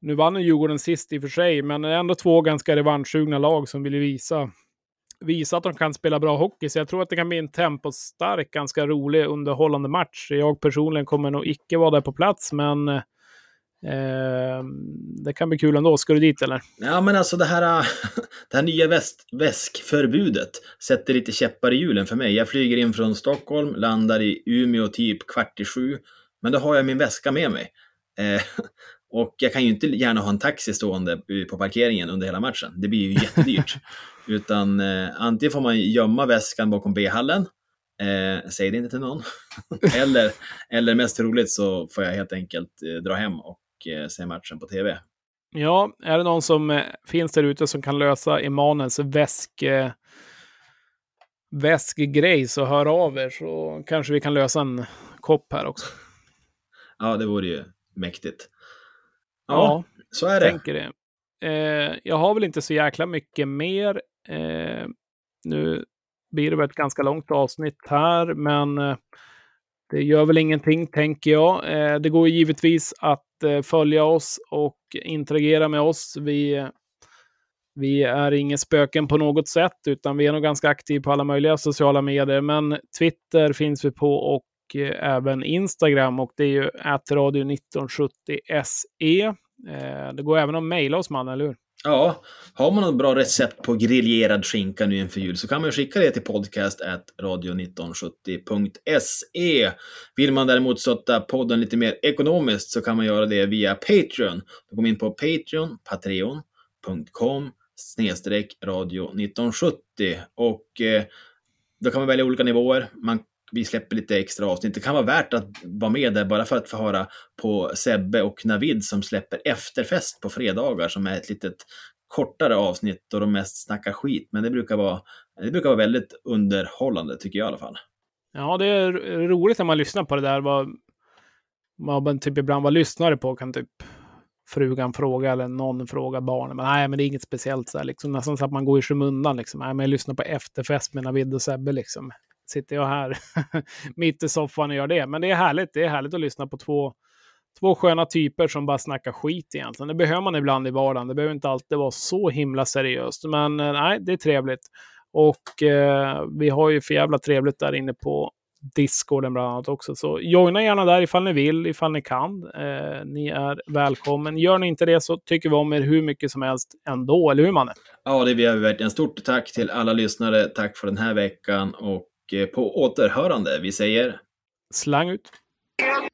nu vann Djurgården sist i och för sig, men det är ändå två ganska revanschsugna lag som vill visa, visa att de kan spela bra hockey. Så jag tror att det kan bli en tempostark, ganska rolig, underhållande match. Jag personligen kommer nog icke vara där på plats, men eh, det kan bli kul ändå. Ska du dit eller? Ja, men alltså det här, det här nya väst, väskförbudet sätter lite käppar i hjulen för mig. Jag flyger in från Stockholm, landar i Umeå typ kvart i sju, men då har jag min väska med mig. Eh, och jag kan ju inte gärna ha en taxi stående på parkeringen under hela matchen. Det blir ju jättedyrt. Utan eh, antingen får man gömma väskan bakom B-hallen, eh, säg det inte till någon. eller, eller mest roligt så får jag helt enkelt eh, dra hem och eh, se matchen på tv. Ja, är det någon som eh, finns där ute som kan lösa Emanuels väsk, eh, väskgrej så hör av er så kanske vi kan lösa en kopp här också. Ja, det vore ju mäktigt. Ja, Ja, så är det. tänker det. Eh, jag har väl inte så jäkla mycket mer. Eh, nu blir det väl ett ganska långt avsnitt här, men det gör väl ingenting, tänker jag. Eh, det går givetvis att eh, följa oss och interagera med oss. Vi, vi är inga spöken på något sätt, utan vi är nog ganska aktiva på alla möjliga sociala medier. Men Twitter finns vi på och eh, även Instagram och det är ju radio 1970 SE. Det går även att mejla oss man, eller hur? Ja, har man något bra recept på griljerad skinka nu inför jul så kan man skicka det till podcast radio1970.se. Vill man däremot stötta podden lite mer ekonomiskt så kan man göra det via Patreon. Då går man in på Patreon, patreon.com snedstreck radio 1970 och eh, då kan man välja olika nivåer. Man vi släpper lite extra avsnitt. Det kan vara värt att vara med där bara för att få höra på Sebbe och Navid som släpper efterfest på fredagar som är ett litet kortare avsnitt och de mest snackar skit. Men det brukar vara, det brukar vara väldigt underhållande tycker jag i alla fall. Ja, det är roligt när man lyssnar på det där. Vad vad man typ ibland var lyssnare på kan typ frugan fråga eller någon fråga barnen. Men nej, men det är inget speciellt så här, liksom. Nästan så att man går i skymundan liksom. Nej, men jag lyssnar på efterfest med Navid och Sebbe liksom. Sitter jag här mitt i soffan och gör det. Men det är härligt. Det är härligt att lyssna på två, två sköna typer som bara snackar skit egentligen. Det behöver man ibland i vardagen. Det behöver inte alltid vara så himla seriöst. Men eh, nej, det är trevligt. Och eh, vi har ju för jävla trevligt där inne på Discorden bland annat också. Så joina gärna där ifall ni vill, ifall ni kan. Eh, ni är välkommen. Gör ni inte det så tycker vi om er hur mycket som helst ändå, eller hur Manne? Ja, det vill vi verkligen. Stort tack till alla lyssnare. Tack för den här veckan och Eh, på återhörande. Vi säger Slang ut. Yeah.